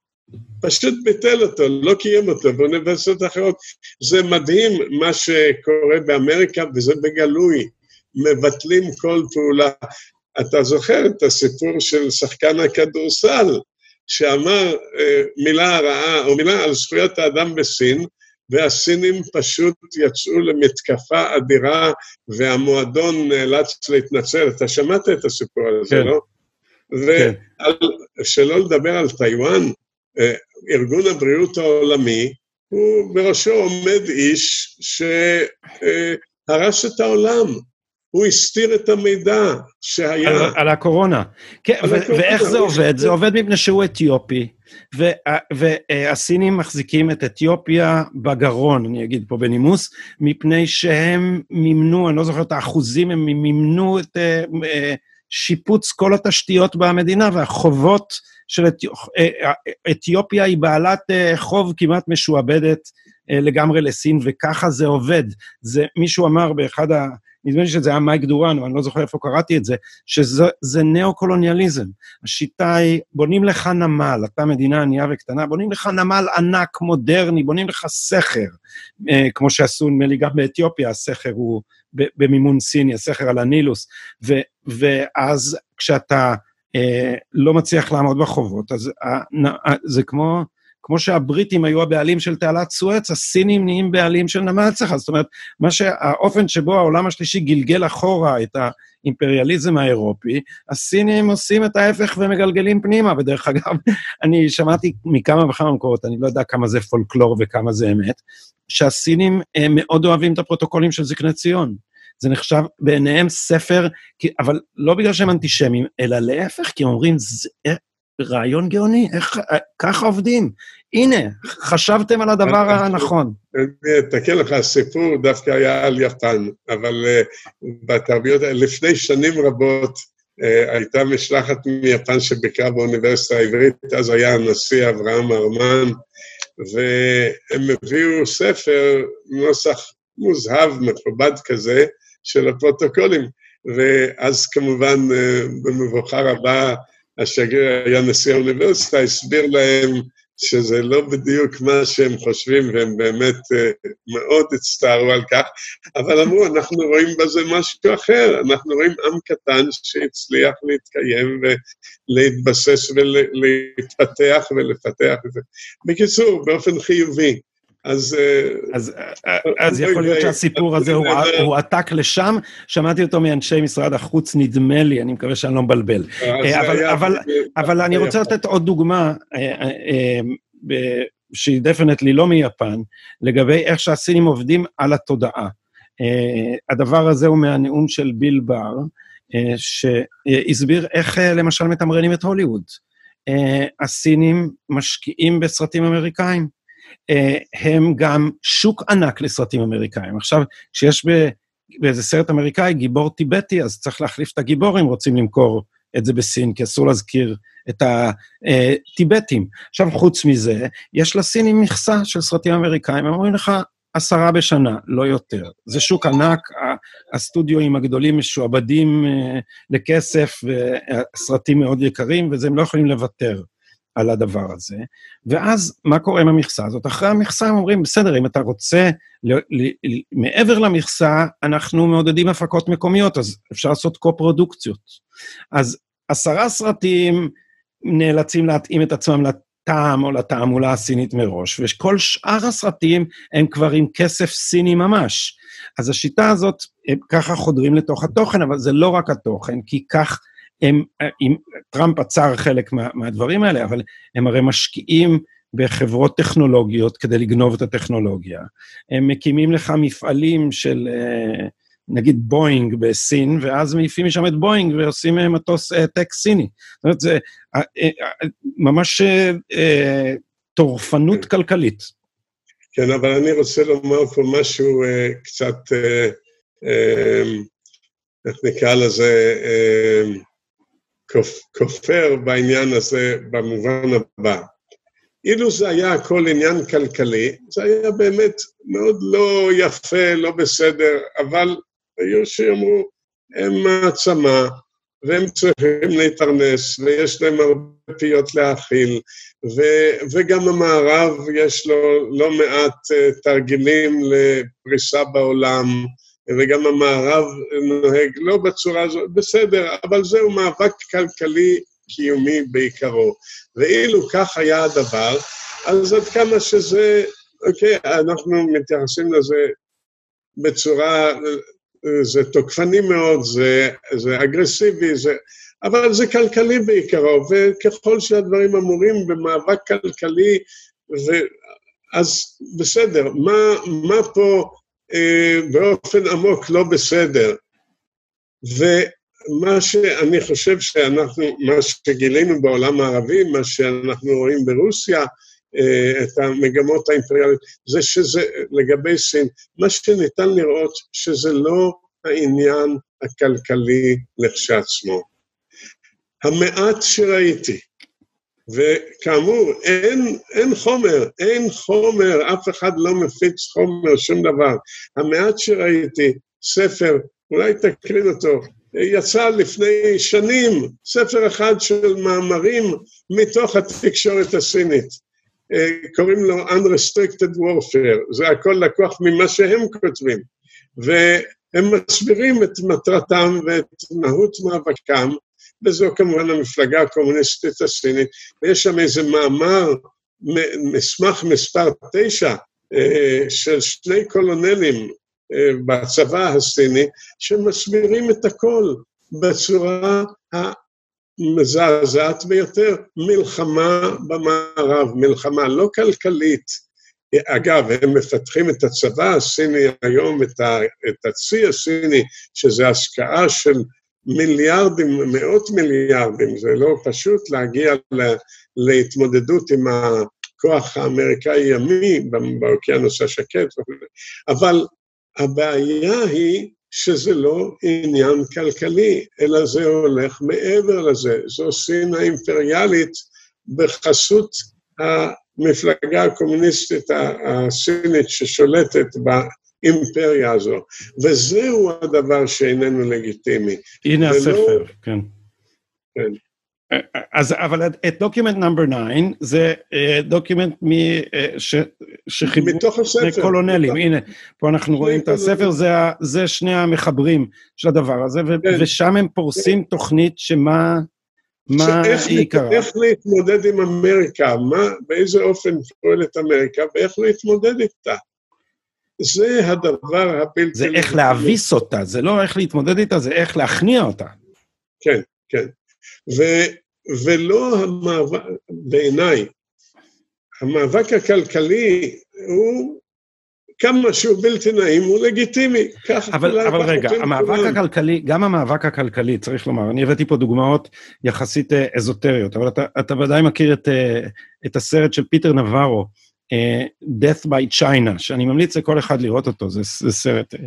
פשוט ביטל אותו, לא קיים אותו באוניברסיטות אחרות. זה מדהים מה שקורה באמריקה, וזה בגלוי. מבטלים כל פעולה. אתה זוכר את הסיפור של שחקן הכדורסל, שאמר אה, מילה רעה, או מילה על זכויות האדם בסין, והסינים פשוט יצאו למתקפה אדירה, והמועדון נאלץ להתנצל. אתה שמעת את הסיפור הזה, כן. לא? ושלא כן. לדבר על טיוואן, אה, ארגון הבריאות העולמי, הוא בראשו עומד איש שהרס את העולם. הוא הסתיר את המידע שהיה... על, על הקורונה. כן, על ו- הקורונה. ואיך זה עובד? זה עובד מפני שהוא אתיופי, והסינים מחזיקים את אתיופיה בגרון, אני אגיד פה בנימוס, מפני שהם מימנו, אני לא זוכר את האחוזים, הם מימנו את אה, אה, שיפוץ כל התשתיות במדינה, והחובות של אה, אתיופיה היא בעלת חוב כמעט משועבדת לגמרי לסין, וככה זה עובד. זה, מישהו אמר באחד ה... נדמה לי שזה היה מייק דורן, אבל אני לא זוכר איפה קראתי את זה, שזה ניאו-קולוניאליזם. השיטה היא, בונים לך נמל, אתה מדינה ענייה וקטנה, בונים לך נמל ענק, מודרני, בונים לך סכר, אה, כמו שעשו, נדמה לי, גם באתיופיה, הסכר הוא במימון סיני, הסכר על הנילוס, ו, ואז כשאתה אה, לא מצליח לעמוד בחובות, אז אה, זה כמו... כמו שהבריטים היו הבעלים של תעלת סואץ, הסינים נהיים בעלים של נמל צחה. זאת אומרת, מה שהאופן שבו העולם השלישי גלגל אחורה את האימפריאליזם האירופי, הסינים עושים את ההפך ומגלגלים פנימה. ודרך אגב, אני שמעתי מכמה וכמה מקורות, אני לא יודע כמה זה פולקלור וכמה זה אמת, שהסינים מאוד אוהבים את הפרוטוקולים של זקני ציון. זה נחשב בעיניהם ספר, אבל לא בגלל שהם אנטישמים, אלא להפך, כי הם אומרים, רעיון גאוני, איך, ככה עובדים. הנה, חשבתם על הדבר הנכון. אני אתקן לך, הסיפור דווקא היה על יפן, אבל uh, בתרביות, לפני שנים רבות uh, הייתה משלחת מיפן שביקרה באוניברסיטה העברית, אז היה הנשיא אברהם ארמן, והם הביאו ספר, נוסח מוזהב, מכובד כזה, של הפרוטוקולים. ואז כמובן, uh, במבוכה רבה, השגריר היה נשיא האוניברסיטה, הסביר להם שזה לא בדיוק מה שהם חושבים, והם באמת uh, מאוד הצטערו על כך, אבל אמרו, אנחנו רואים בזה משהו אחר, אנחנו רואים עם קטן שהצליח להתקיים ולהתבסס ולהתפתח ולפתח את זה. בקיצור, באופן חיובי. אז... אה, אז, אה, אז יכול להיות שהסיפור הזה הועתק לשם, שמעתי אותו מאנשי משרד החוץ, נדמה לי, אני מקווה שאני לא מבלבל. אה, אבל אני רוצה לתת עוד דוגמה, שהיא דפנטלי לא מיפן, לגבי איך שהסינים עובדים על התודעה. הדבר הזה הוא מהנאום של ביל בר, שהסביר איך למשל מתמרנים את הוליווד. הסינים משקיעים בסרטים אמריקאים. אה, הם גם שוק ענק לסרטים אמריקאים. עכשיו, כשיש באיזה סרט אמריקאי גיבור טיבטי, אז צריך להחליף את הגיבור אם רוצים למכור את זה בסין, כי אסור להזכיר את הטיבטים. עכשיו, חוץ מזה, יש לסינים מכסה של סרטים אמריקאים, הם אומרים לך, עשרה בשנה, לא יותר. זה שוק ענק, הסטודיואים הגדולים משועבדים אה, לכסף, והסרטים מאוד יקרים, וזה הם לא יכולים לוותר. על הדבר הזה, ואז מה קורה עם המכסה הזאת? אחרי המכסה הם אומרים, בסדר, אם אתה רוצה, ל, ל, ל, מעבר למכסה, אנחנו מעודדים הפקות מקומיות, אז אפשר לעשות קו-פרודוקציות. אז עשרה סרטים נאלצים להתאים את עצמם לטעם או לתעמולה הסינית מראש, וכל שאר הסרטים הם כבר עם כסף סיני ממש. אז השיטה הזאת, ככה חודרים לתוך התוכן, אבל זה לא רק התוכן, כי כך הם, אם, טראמפ עצר חלק מה, מהדברים האלה, אבל הם הרי משקיעים בחברות טכנולוגיות כדי לגנוב את הטכנולוגיה. הם מקימים לך מפעלים של, אה, נגיד בואינג בסין, ואז מעיפים משם את בואינג ועושים מטוס אה, טק סיני. זאת אומרת, זה אה, ממש טורפנות כן. כלכלית. כן, אבל אני רוצה לומר פה משהו קצת, איך נקרא לזה, כופר בעניין הזה במובן הבא. אילו זה היה הכל עניין כלכלי, זה היה באמת מאוד לא יפה, לא בסדר, אבל היו שיאמרו, הם מעצמה, והם צריכים להתארנס, ויש להם הרבה פיות להאכיל, וגם המערב יש לו לא מעט uh, תרגילים לפריסה בעולם, וגם המערב נוהג לא בצורה הזאת, בסדר, אבל זהו מאבק כלכלי קיומי בעיקרו. ואילו כך היה הדבר, אז עד כמה שזה, אוקיי, אנחנו מתייחסים לזה בצורה, זה תוקפני מאוד, זה, זה אגרסיבי, זה, אבל זה כלכלי בעיקרו, וככל שהדברים אמורים במאבק כלכלי, ו, אז בסדר, מה, מה פה באופן עמוק לא בסדר? ו, מה שאני חושב שאנחנו, מה שגילינו בעולם הערבי, מה שאנחנו רואים ברוסיה, אה, את המגמות האימפריאליות, זה שזה, לגבי סין, מה שניתן לראות שזה לא העניין הכלכלי לכשעצמו. המעט שראיתי, וכאמור, אין, אין חומר, אין חומר, אף אחד לא מפיץ חומר, שום דבר. המעט שראיתי, ספר, אולי תקרין אותו, יצא לפני שנים ספר אחד של מאמרים מתוך התקשורת הסינית. אה, קוראים לו Unrestricted Warfare, זה הכל לקוח ממה שהם כותבים. והם מסבירים את מטרתם ואת מהות מאבקם, וזו כמובן המפלגה הקומוניסטית הסינית, ויש שם איזה מאמר, מסמך מספר תשע, אה, של שני קולונלים אה, בצבא הסיני, שמסבירים את הכל בצורה המזעזעת ביותר, מלחמה במערב, מלחמה לא כלכלית. אגב, הם מפתחים את הצבא הסיני היום, את, את הצי הסיני, שזה השקעה של מיליארדים, מאות מיליארדים, זה לא פשוט להגיע ל, להתמודדות עם הכוח האמריקאי-ימי באוקיינוס השקט, אבל הבעיה היא שזה לא עניין כלכלי, אלא זה הולך מעבר לזה. זו סין האימפריאלית בחסות המפלגה הקומוניסטית הסינית ששולטת באימפריה הזו. וזהו הדבר שאיננו לגיטימי. הנה ולא... הספר, כן. כן. אז אבל את document number 9 זה document מ... ש, שחיברו שני קולונלים, הנה, פה אנחנו רואים את הספר, זה, זה שני המחברים של הדבר הזה, ו, כן. ושם הם פורסים כן. תוכנית שמה מה היא עיקרה. איך להתמודד עם אמריקה, מה, באיזה אופן פועלת אמריקה ואיך להתמודד איתה. זה הדבר הבלתי... זה איך להביס אותה, זה לא איך להתמודד איתה, זה איך להכניע אותה. כן, כן. ו, ולא המאבק, בעיניי, המאבק הכלכלי הוא כמה שהוא בלתי נעים, הוא לגיטימי. אבל, אבל רגע, המאבק כולם. הכלכלי, גם המאבק הכלכלי, צריך לומר, אני הבאתי פה דוגמאות יחסית אה, אזוטריות, אבל אתה, אתה ודאי מכיר את, אה, את הסרט של פיטר נברו, Death by China, שאני ממליץ לכל אחד לראות אותו, זה, זה סרט uh,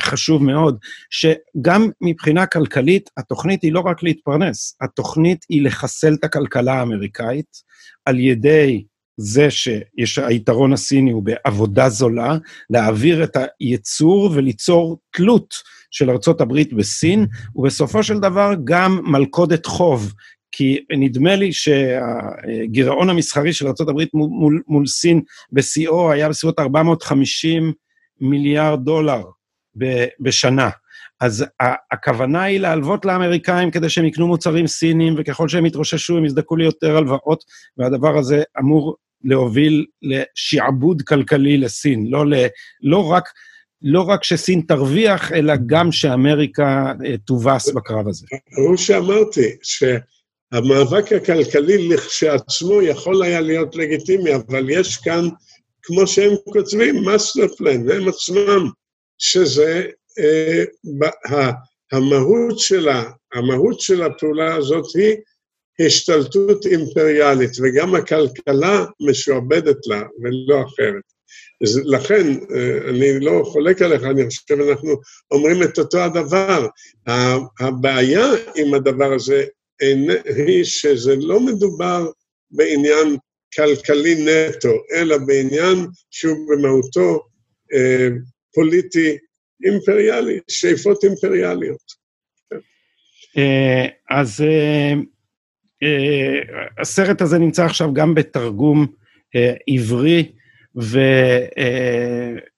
חשוב מאוד, שגם מבחינה כלכלית, התוכנית היא לא רק להתפרנס, התוכנית היא לחסל את הכלכלה האמריקאית על ידי זה שהיתרון הסיני הוא בעבודה זולה, להעביר את הייצור וליצור תלות של ארצות הברית בסין, ובסופו של דבר גם מלכודת חוב כי נדמה לי שהגירעון המסחרי של ארה"ב מול, מול סין בשיאו היה בסביבות 450 מיליארד דולר בשנה. אז הכוונה היא להלוות לאמריקאים כדי שהם יקנו מוצרים סינים, וככל שהם יתרוששו הם יזדקו לי יותר הלוואות, והדבר הזה אמור להוביל לשעבוד כלכלי לסין, לא, ל, לא, רק, לא רק שסין תרוויח, אלא גם שאמריקה אה, תובס בקרב הזה. ברור שאמרתי, שהמאבק הכלכלי לכשעצמו יכול היה להיות לגיטימי, אבל יש כאן, כמו שהם כותבים, master plan, הם עצמם, שזה אה, המהות שלה, המהות של הפעולה הזאת היא השתלטות אימפריאלית, וגם הכלכלה משועבדת לה ולא אחרת. אז לכן, אה, אני לא חולק עליך, אני חושב שאנחנו אומרים את אותו הדבר. הבעיה עם הדבר הזה היא שזה לא מדובר בעניין כלכלי נטו, אלא בעניין שהוא במהותו אה, פוליטי אימפריאלי, שאיפות אימפריאליות. אה, אז אה, אה, הסרט הזה נמצא עכשיו גם בתרגום עברי, והוא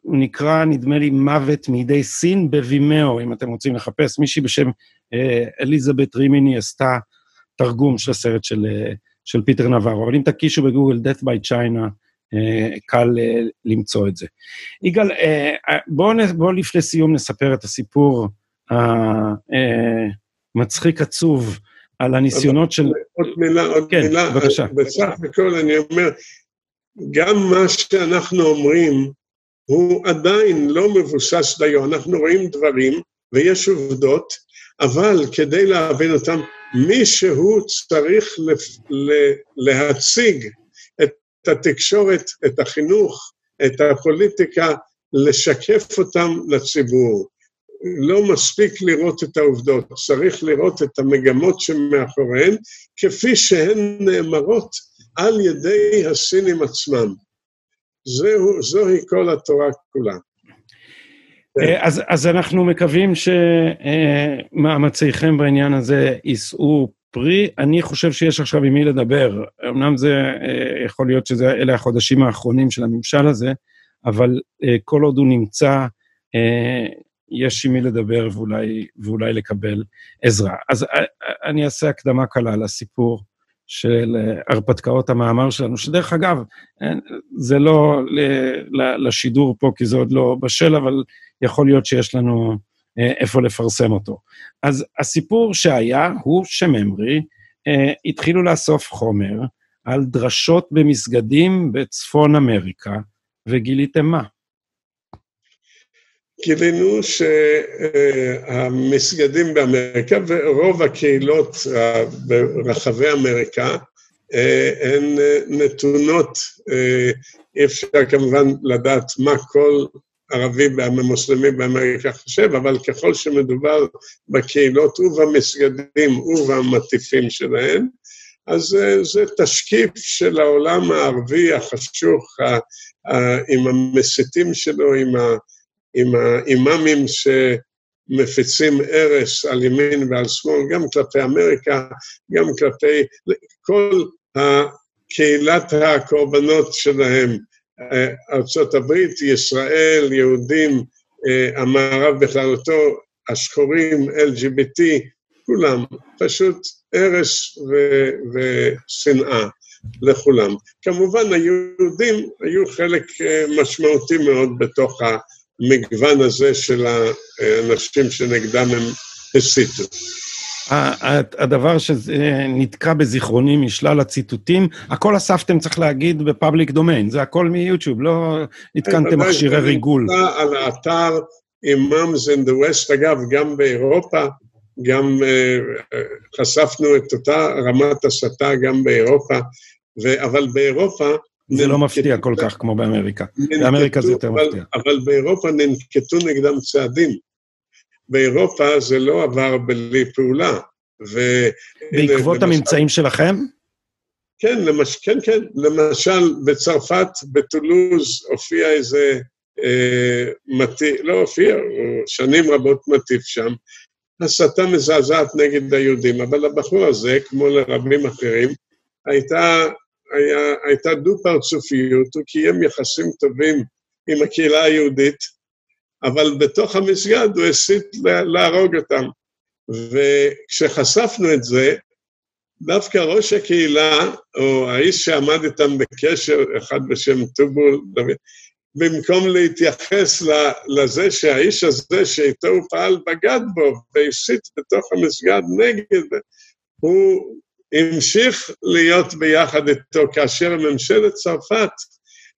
נקרא, נדמה לי, מוות מידי סין בווימאו, אם אתם רוצים לחפש. מישהי בשם אליזבת רימיני עשתה תרגום של הסרט של, של פיטר נברו, אבל אם תקישו בגוגל Death by China, קל למצוא את זה. יגאל, בואו בוא לפני סיום נספר את הסיפור המצחיק עצוב על הניסיונות של... עוד מילה, עוד כן, מילה. כן, בבקשה. בסך הכל אני אומר, גם מה שאנחנו אומרים הוא עדיין לא מבוסס דיו. אנחנו רואים דברים ויש עובדות, אבל כדי להבין אותם, מישהו צריך להציג את התקשורת, את החינוך, את הפוליטיקה, לשקף אותם לציבור. לא מספיק לראות את העובדות, צריך לראות את המגמות שמאחוריהן, כפי שהן נאמרות על ידי הסינים עצמם. זהו, זוהי כל התורה כולה. אה, אז, אז אנחנו מקווים שמאמציכם בעניין הזה יישאו פרי, אני חושב שיש עכשיו עם מי לדבר. אמנם זה, אה, יכול להיות שאלה החודשים האחרונים של הממשל הזה, אבל אה, כל עוד הוא נמצא, יש עם מי לדבר ואולי, ואולי לקבל עזרה. אז אני אעשה הקדמה קלה לסיפור של הרפתקאות המאמר שלנו, שדרך אגב, זה לא לשידור פה, כי זה עוד לא בשל, אבל יכול להיות שיש לנו... אה, איפה לפרסם אותו. אז הסיפור שהיה הוא שממרי אה, התחילו לאסוף חומר על דרשות במסגדים בצפון אמריקה, וגיליתם מה? גילינו שהמסגדים באמריקה ורוב הקהילות ברחבי אמריקה הן נתונות, אי אפשר כמובן לדעת מה כל ערבי מוסלמי באמריקה חושב, אבל ככל שמדובר בקהילות ובמסגדים ובמטיפים שלהם, אז אה, זה תשקיף של העולם הערבי החשוך, עם המסיתים שלו, עם, ה, עם האימאמים שמפיצים הרס על ימין ועל שמאל, גם כלפי אמריקה, גם כלפי כל קהילת הקורבנות שלהם. הברית, ישראל, יהודים, אה, המערב בכללותו, השחורים, LGBT, כולם, פשוט הרס ושנאה לכולם. כמובן, היהודים היו חלק אה, משמעותי מאוד בתוך המגוון הזה של האנשים שנגדם הם הסיתו. הדבר שנתקע בזיכרוני משלל הציטוטים, הכל אספתם, צריך להגיד, בפאבליק דומיין, זה הכל מיוטיוב, לא התקנתם מכשירי ריגול. על האתר Imams in the West, אגב, גם באירופה, גם uh, חשפנו את אותה רמת הסתה גם באירופה, אבל באירופה... זה לא מפתיע כל כך כמו באמריקה. באמריקה זה יותר מפתיע. אבל באירופה ננקטו נגדם צעדים. באירופה זה לא עבר בלי פעולה. ו... בעקבות למשל, הממצאים שלכם? כן, למש... כן, כן. למשל, בצרפת, בטולוז, הופיע איזה אה, מטיף, לא הופיע, שנים רבות מטיף שם, הסתה מזעזעת נגד היהודים, אבל הבחור הזה, כמו לרבים אחרים, הייתה, היה, הייתה דו-פרצופיות, הוא קיים יחסים טובים עם הקהילה היהודית, אבל בתוך המסגד הוא הסית להרוג אותם. וכשחשפנו את זה, דווקא ראש הקהילה, או האיש שעמד איתם בקשר, אחד בשם טובול במקום להתייחס לזה שהאיש הזה שאיתו הוא פעל בגד בו והסית בתוך המסגד נגד, הוא המשיך להיות ביחד איתו כאשר ממשלת צרפת,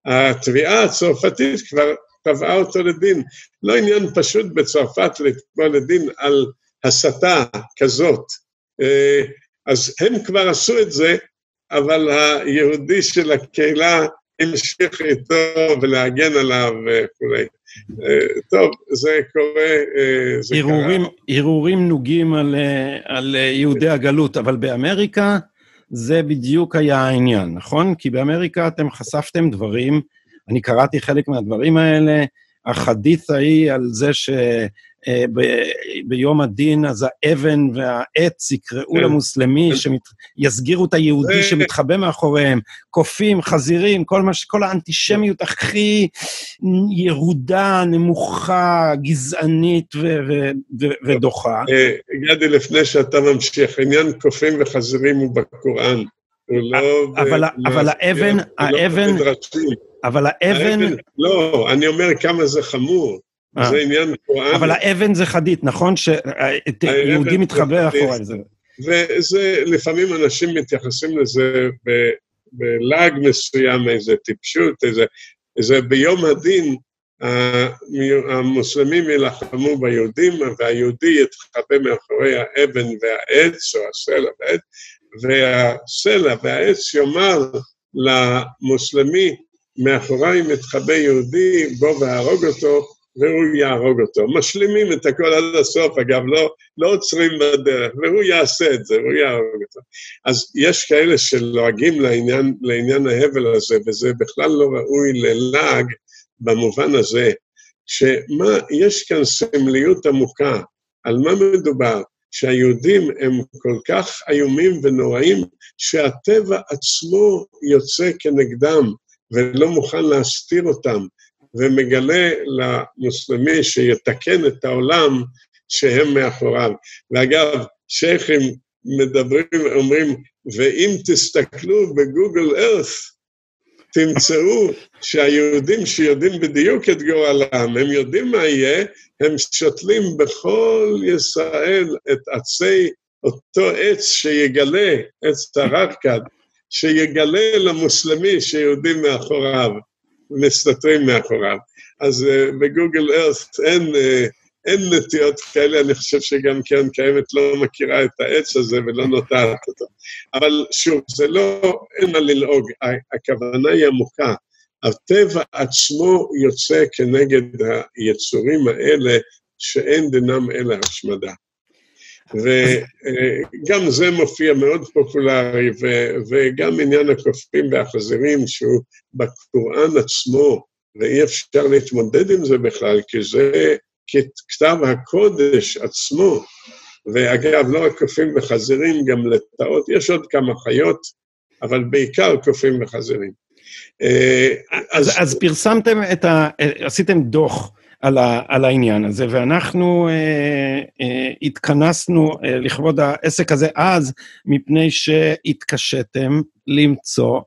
התביעה הצרפתית כבר תבעה אותו לדין. לא עניין פשוט בצרפת לתבוע לדין על הסתה כזאת. אה, אז הם כבר עשו את זה, אבל היהודי של הקהילה המשיך איתו ולהגן עליו וכולי. אה, טוב, זה קורה, אה, זה הרהורים, קרה. הרהורים נוגים על, על יהודי הגלות, אבל באמריקה זה בדיוק היה העניין, נכון? כי באמריקה אתם חשפתם דברים, אני קראתי חלק מהדברים האלה, החדית' ההיא על זה ש... אה, ביום הדין, אז האבן והעץ יקראו כן. למוסלמי, שיסגירו את היהודי שמתחבא מאחוריהם, קופים, חזירים, כל, מה, כל האנטישמיות הכי ירודה, נמוכה, גזענית ודוחה. אה, גדי, לפני שאתה ממשיך, עניין קופים וחזירים הוא בקוראן. לא... אבל, אבל האבן, האבן, אבל האבן... לא, אני אומר כמה זה חמור. אה. זה עניין קוראן. אבל האבן זה חדית, נכון? שיהודי מתחבר אחורי זה. וזה, לפעמים אנשים מתייחסים לזה בלעג מסוים, איזה טיפשות, איזה... איזה ביום הדין המוסלמים יילחמו ביהודים, והיהודי יתחבא מאחורי האבן והעץ, או הסלע והעץ, והסלע והעץ יאמר למוסלמי, מאחוריי מתחבא יהודי, בוא והרוג אותו, והוא יהרוג אותו. משלימים את הכל עד הסוף, אגב, לא, לא עוצרים בדרך, והוא יעשה את זה, והוא יהרוג אותו. אז יש כאלה שלועגים לעניין, לעניין ההבל הזה, וזה בכלל לא ראוי ללעג במובן הזה, שמה, יש כאן סמליות עמוקה. על מה מדובר? שהיהודים הם כל כך איומים ונוראים, שהטבע עצמו יוצא כנגדם ולא מוכן להסתיר אותם. ומגלה למוסלמי שיתקן את העולם שהם מאחוריו. ואגב, שייחים מדברים, אומרים, ואם תסתכלו בגוגל ארת, תמצאו שהיהודים שיודעים בדיוק את גורלם, הם יודעים מה יהיה, הם שותלים בכל ישראל את עצי אותו עץ שיגלה, עץ הרקד, שיגלה למוסלמי שיהודים מאחוריו. מסתתרים מאחוריו. אז uh, בגוגל ארת אין, uh, אין נטיות כאלה, אני חושב שגם קרן קיימת לא מכירה את העץ הזה ולא נוטעת אותו. אבל שוב, זה לא, אין מה ללעוג, הכוונה היא עמוקה. הטבע עצמו יוצא כנגד היצורים האלה, שאין דינם אלא השמדה. וגם זה מופיע מאוד פופולרי, וגם עניין הקופים והחזירים, שהוא בקוראן עצמו, ואי אפשר להתמודד עם זה בכלל, כי זה כתב הקודש עצמו. ואגב, לא רק קופים וחזירים, גם לטאות, יש עוד כמה חיות, אבל בעיקר קופים וחזירים. אה, אז, אז פרסמתם את ה... עשיתם דוח על, ה, על העניין הזה, ואנחנו אה, אה, התכנסנו אה, לכבוד העסק הזה אז, מפני שהתקשיתם למצוא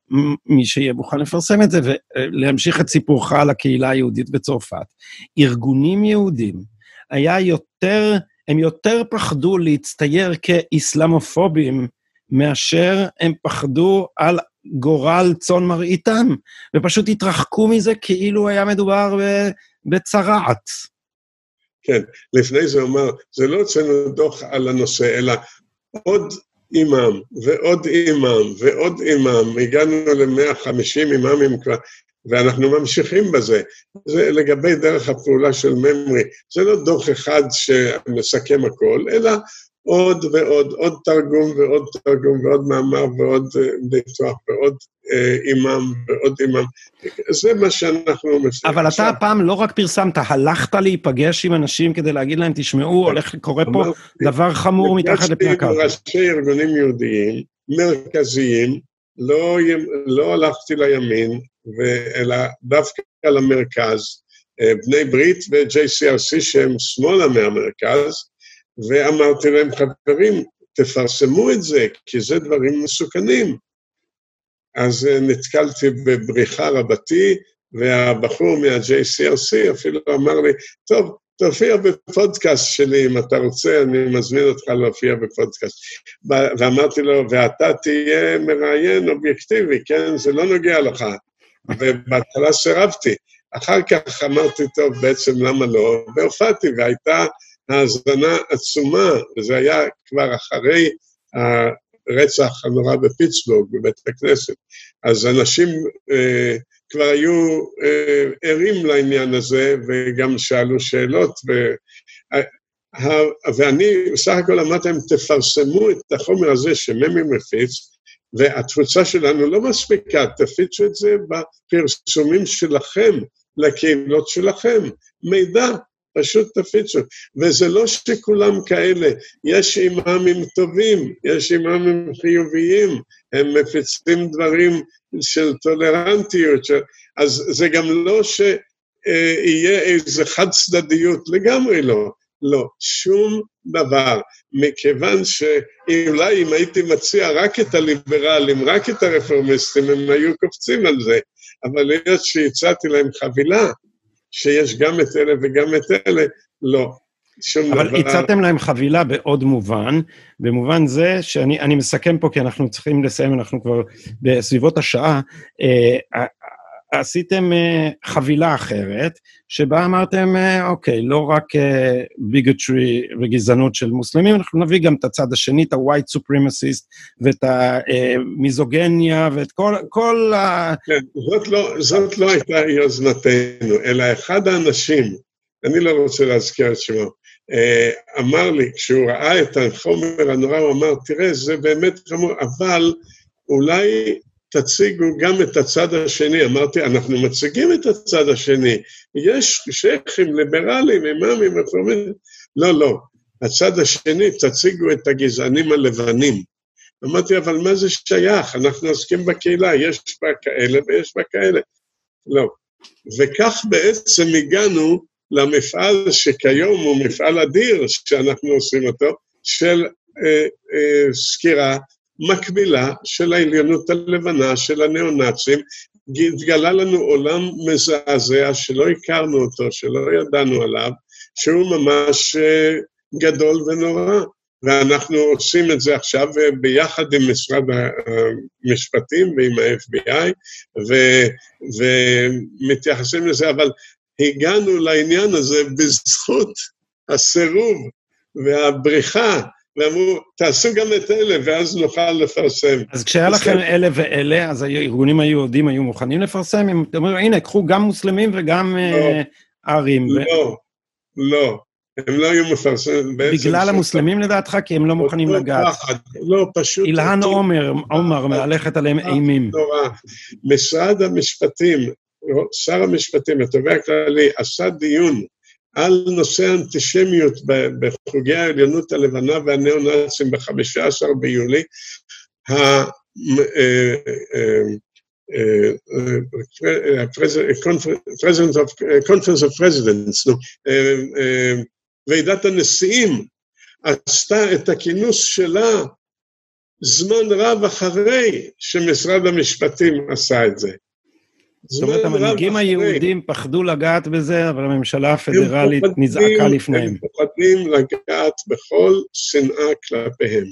מי שיהיה מוכן לפרסם את זה, ולהמשיך את סיפורך על הקהילה היהודית בצרפת. ארגונים יהודים, היה יותר, הם יותר פחדו להצטייר כאיסלאמופובים, מאשר הם פחדו על גורל צאן מרעיתם, ופשוט התרחקו מזה כאילו היה מדובר בצרעת. כן, לפני זה הוא אמר, זה לא הוצאנו דוח על הנושא, אלא עוד אימאם ועוד אימאם ועוד אימאם, הגענו ל-150 אימאמים כבר, ואנחנו ממשיכים בזה. זה לגבי דרך הפעולה של ממרי. זה לא דוח אחד שמסכם הכל, אלא עוד ועוד, עוד תרגום ועוד תרגום ועוד מאמר ועוד ניתוח אה, ועוד אה, אימאם ועוד אימאם. זה מה שאנחנו מפסיקים. אבל אתה הפעם לא רק פרסמת, הלכת להיפגש עם אנשים כדי להגיד להם, תשמעו, הולך, קורה פה דבר חמור מתחת לפני הקרקע. נפגשתי עם ראשי ארגונים יהודיים מרכזיים, לא, לא הלכתי לימין, אלא דווקא למרכז. בני ברית ו-JCRC שהם שמאלה מהמרכז, ואמרתי להם, חברים, תפרסמו את זה, כי זה דברים מסוכנים. אז נתקלתי בבריחה רבתי, והבחור מה-JCRC אפילו אמר לי, טוב, תופיע בפודקאסט שלי אם אתה רוצה, אני מזמין אותך להופיע בפודקאסט. ואמרתי לו, ואתה תהיה מראיין אובייקטיבי, כן? זה לא נוגע לך. ובהתחלה סירבתי. אחר כך אמרתי, טוב, בעצם למה לא? והופעתי, והייתה האזנה עצומה, וזה היה כבר אחרי הרצח הנורא בפיטסבורג, בבית הכנסת. אז אנשים אה, כבר היו אה, ערים לעניין הזה, וגם שאלו שאלות, ו... ואני בסך הכל אמרתי להם, תפרסמו את החומר הזה שממי מפיץ, והתפוצה שלנו לא מספיקה, תפיצו את זה בפרסומים שלכם, לקהילות שלכם. מידע, פשוט תפיצו. וזה לא שכולם כאלה, יש אימאמים טובים, יש אימאמים חיוביים, הם מפיצים דברים של טולרנטיות, ש... אז זה גם לא שיהיה איזה חד צדדיות, לגמרי לא. לא, שום דבר, מכיוון שאולי אם הייתי מציע רק את הליברלים, רק את הרפורמיסטים, הם היו קופצים על זה, אבל היות שהצעתי להם חבילה, שיש גם את אלה וגם את אלה, לא. שום אבל דבר. הצעתם להם חבילה בעוד מובן, במובן זה שאני מסכם פה, כי אנחנו צריכים לסיים, אנחנו כבר בסביבות השעה. אה, עשיתם uh, חבילה אחרת, שבה אמרתם, uh, אוקיי, לא רק ביגוטרי uh, וגזענות של מוסלמים, אנחנו נביא גם את הצד השני, את ה-white supremacist ואת המיזוגניה ואת כל, כל ה... כן, זאת לא, זאת לא הייתה יוזמתנו, אלא אחד האנשים, אני לא רוצה להזכיר את שמו, אמר לי, כשהוא ראה את החומר הנורא, הוא אמר, תראה, זה באמת חמור, אבל אולי תציגו גם את הצד השני. אמרתי, אנחנו מציגים את הצד השני. יש שייחים ליברליים, אימאמים, רפורמים. לא, לא. הצד השני, תציגו את הגזענים הלבנים. אמרתי, אבל מה זה שייך? אנחנו עוסקים בקהילה, יש בה כאלה ויש בה כאלה. לא. וכך בעצם הגענו למפעל שכיום הוא מפעל אדיר שאנחנו עושים אותו, של אה, אה, סקירה מקבילה של העליונות הלבנה, של הניאו-נאצים, התגלה לנו עולם מזעזע שלא הכרנו אותו, שלא ידענו עליו, שהוא ממש אה, גדול ונורא. ואנחנו עושים את זה עכשיו אה, ביחד עם משרד המשפטים ועם ה-FBI, ו, ומתייחסים לזה, אבל הגענו לעניין הזה בזכות הסירוב והבריחה ואמרו, תעשו גם את אלה, ואז נוכל לפרסם. אז כשהיה לכם אלה ואלה, אז הארגונים היהודים היו מוכנים לפרסם? הם אומרים, הנה, קחו גם מוסלמים וגם אה, ערים. לא, לא. הם לא היו מפרסמים. בגלל המוסלמים לדעתך? כי הם לא מוכנים לגעת. לא, פשוט... אילהן עומר, עומר, מהלכת עליהם אימים. נורא. משרד המשפטים, שר המשפטים, התובע הכללי, עשה דיון על נושא האנטישמיות בחוגי העליונות הלבנה והניאו-נאצים ב-15 ביולי, ה-Conference of Presidents, ועידת הנשיאים, עשתה את הכינוס שלה זמן רב אחרי שמשרד המשפטים עשה את זה. זאת אומרת, המנהיגים היהודים פחדו לגעת בזה, אבל הממשלה הפדרלית נזעקה לפניהם. הם פוחדים לגעת בכל שנאה כלפיהם.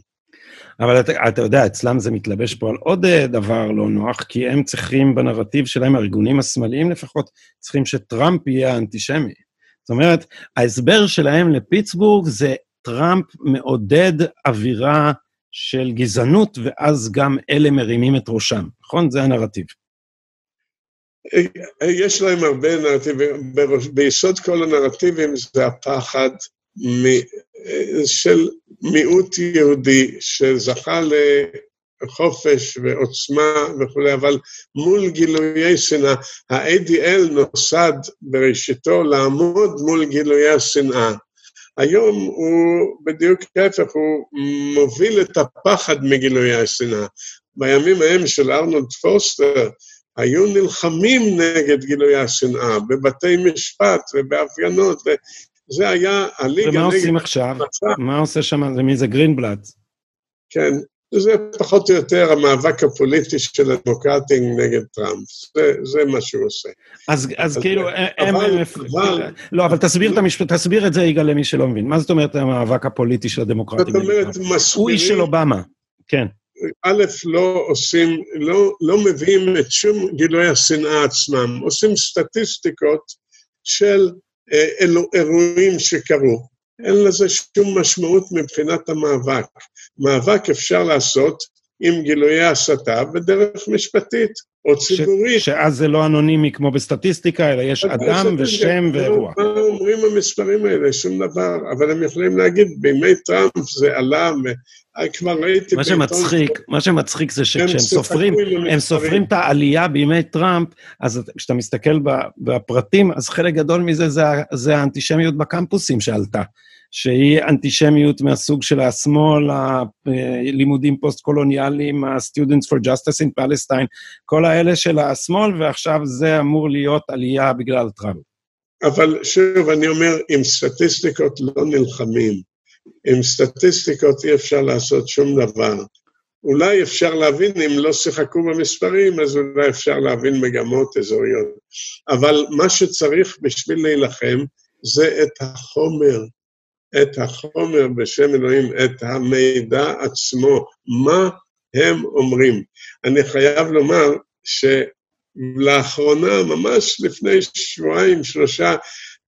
אבל אתה, אתה יודע, אצלם זה מתלבש פה על עוד אה, דבר לא נוח, כי הם צריכים בנרטיב שלהם, הארגונים השמאליים לפחות, צריכים שטראמפ יהיה אנטישמי. זאת אומרת, ההסבר שלהם לפיטסבורג זה טראמפ מעודד אווירה של גזענות, ואז גם אלה מרימים את ראשם, נכון? זה הנרטיב. יש להם הרבה נרטיבים, ביסוד כל הנרטיבים זה הפחד של מיעוט יהודי שזכה לחופש ועוצמה וכולי, אבל מול גילויי שנאה, ה-ADL נוסד בראשיתו לעמוד מול גילויי השנאה. היום הוא בדיוק ההפך, הוא מוביל את הפחד מגילויי השנאה. בימים ההם של ארנולד פוסטר, היו נלחמים נגד גילוי השנאה, בבתי משפט ובהפגנות, וזה היה הליגה נגד... ומה עושים עכשיו? מצא. מה עושה שם? למי זה גרינבלט? כן, זה פחות או יותר המאבק הפוליטי של הדמוקרטים נגד טראמפ, זה, זה מה שהוא עושה. אז, אז, אז כאילו, הם... אבל, אבל... לא, אבל תסביר, את המשפט, תסביר את זה, יגאל, למי שלא מבין. מה זאת אומרת המאבק הפוליטי של הדמוקרטים? זאת אומרת, מסבירים... הוא איש של אובמה, כן. א', לא עושים, לא, לא מביאים את שום גילוי השנאה עצמם, עושים סטטיסטיקות של אה, אלו, אירועים שקרו. אין לזה שום משמעות מבחינת המאבק. מאבק אפשר לעשות עם גילויי הסתה בדרך משפטית או ציבורית. ש, שאז זה לא אנונימי כמו בסטטיסטיקה, אלא יש אדם ושם ואירוע. מה אומרים המספרים האלה? שום דבר. אבל הם יכולים להגיד, בימי טראמפ זה עלה, כבר ראיתי... מה שמצחיק, מה שמצחיק זה שכשהם סופרים, הם סופרים את העלייה בימי טראמפ, אז כשאתה מסתכל בפרטים, אז חלק גדול מזה זה, זה האנטישמיות בקמפוסים שעלתה. שהיא אנטישמיות מהסוג של השמאל, הלימודים פוסט-קולוניאליים, ה-Students for Justice in Palestine, כל האלה של השמאל, ועכשיו זה אמור להיות עלייה בגלל טראמפ. אבל שוב, אני אומר, עם סטטיסטיקות לא נלחמים. עם סטטיסטיקות אי אפשר לעשות שום דבר. אולי אפשר להבין, אם לא שיחקו במספרים, אז אולי אפשר להבין מגמות אזוריות. אבל מה שצריך בשביל להילחם זה את החומר, את החומר בשם אלוהים, את המידע עצמו, מה הם אומרים. אני חייב לומר שלאחרונה, ממש לפני שבועיים, שלושה,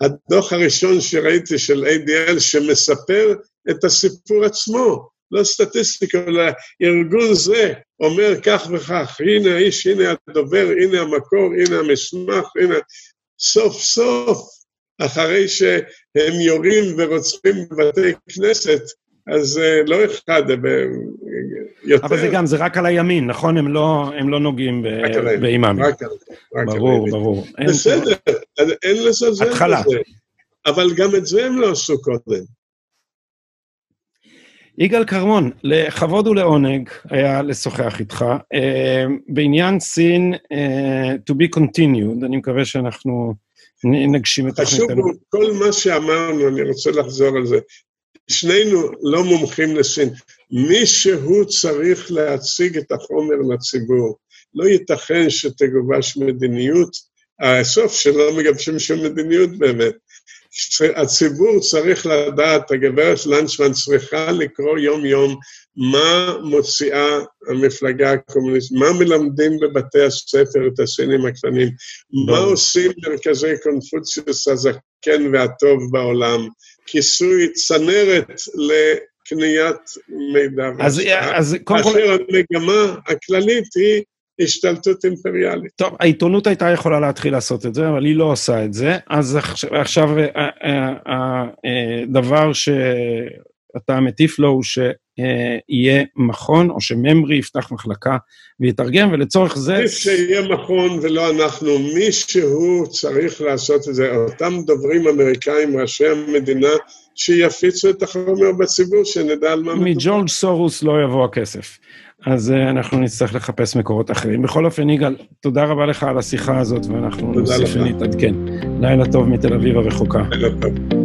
הדוח הראשון שראיתי של ADL שמספר את הסיפור עצמו, לא סטטיסטיקה, אלא ארגון זה אומר כך וכך, הנה האיש, הנה הדובר, הנה המקור, הנה המסמך, הנה... סוף סוף, אחרי שהם יורים ורוצחים בבתי כנסת, אז אה, לא אחד, יותר. אבל זה גם, זה רק על הימין, נכון? הם לא, הם לא נוגעים באימאמים. רק על הימין. ברור, ברור. בסדר, אין לזלזל בזה. אבל גם את זה הם לא עשו קודם. יגאל כרמון, לכבוד ולעונג היה לשוחח איתך. Uh, בעניין סין, uh, to be continued, אני מקווה שאנחנו נגשים את תוכניתנו. חשוב, כל מה שאמרנו, אני רוצה לחזור על זה. שנינו לא מומחים לסין. מישהו צריך להציג את החומר לציבור. לא ייתכן שתגובש מדיניות, הסוף שלא מגבשים שום מדיניות באמת. הציבור צריך לדעת, הגברת לנצמן צריכה לקרוא יום-יום מה מוציאה המפלגה הקומוניסטית, מה מלמדים בבתי הספר את הסינים הקטנים, מה עושים מרכזי קונפוציוס הזקן והטוב בעולם, כיסוי צנרת לקניית מידע. אז, אז קודם כל... כאשר המגמה הכללית היא השתלטות אימפריאלית. טוב, העיתונות הייתה יכולה להתחיל לעשות את זה, אבל היא לא עושה את זה. אז עכשיו הדבר שאתה מטיף לו הוא שיהיה מכון, או שממרי יפתח מחלקה ויתרגם, ולצורך זה... עדיף שיהיה מכון ולא אנחנו, מישהו צריך לעשות את זה. אותם דוברים אמריקאים, ראשי המדינה, שיפיצו את החומר בציבור, שנדע על מה מדובר. מג'ורג' סורוס לא יבוא הכסף. אז uh, אנחנו נצטרך לחפש מקורות אחרים. בכל אופן, יגאל, תודה רבה לך על השיחה הזאת, ואנחנו נוסיף ונתעדכן. לילה טוב מתל אביב הרחוקה. לילה טוב.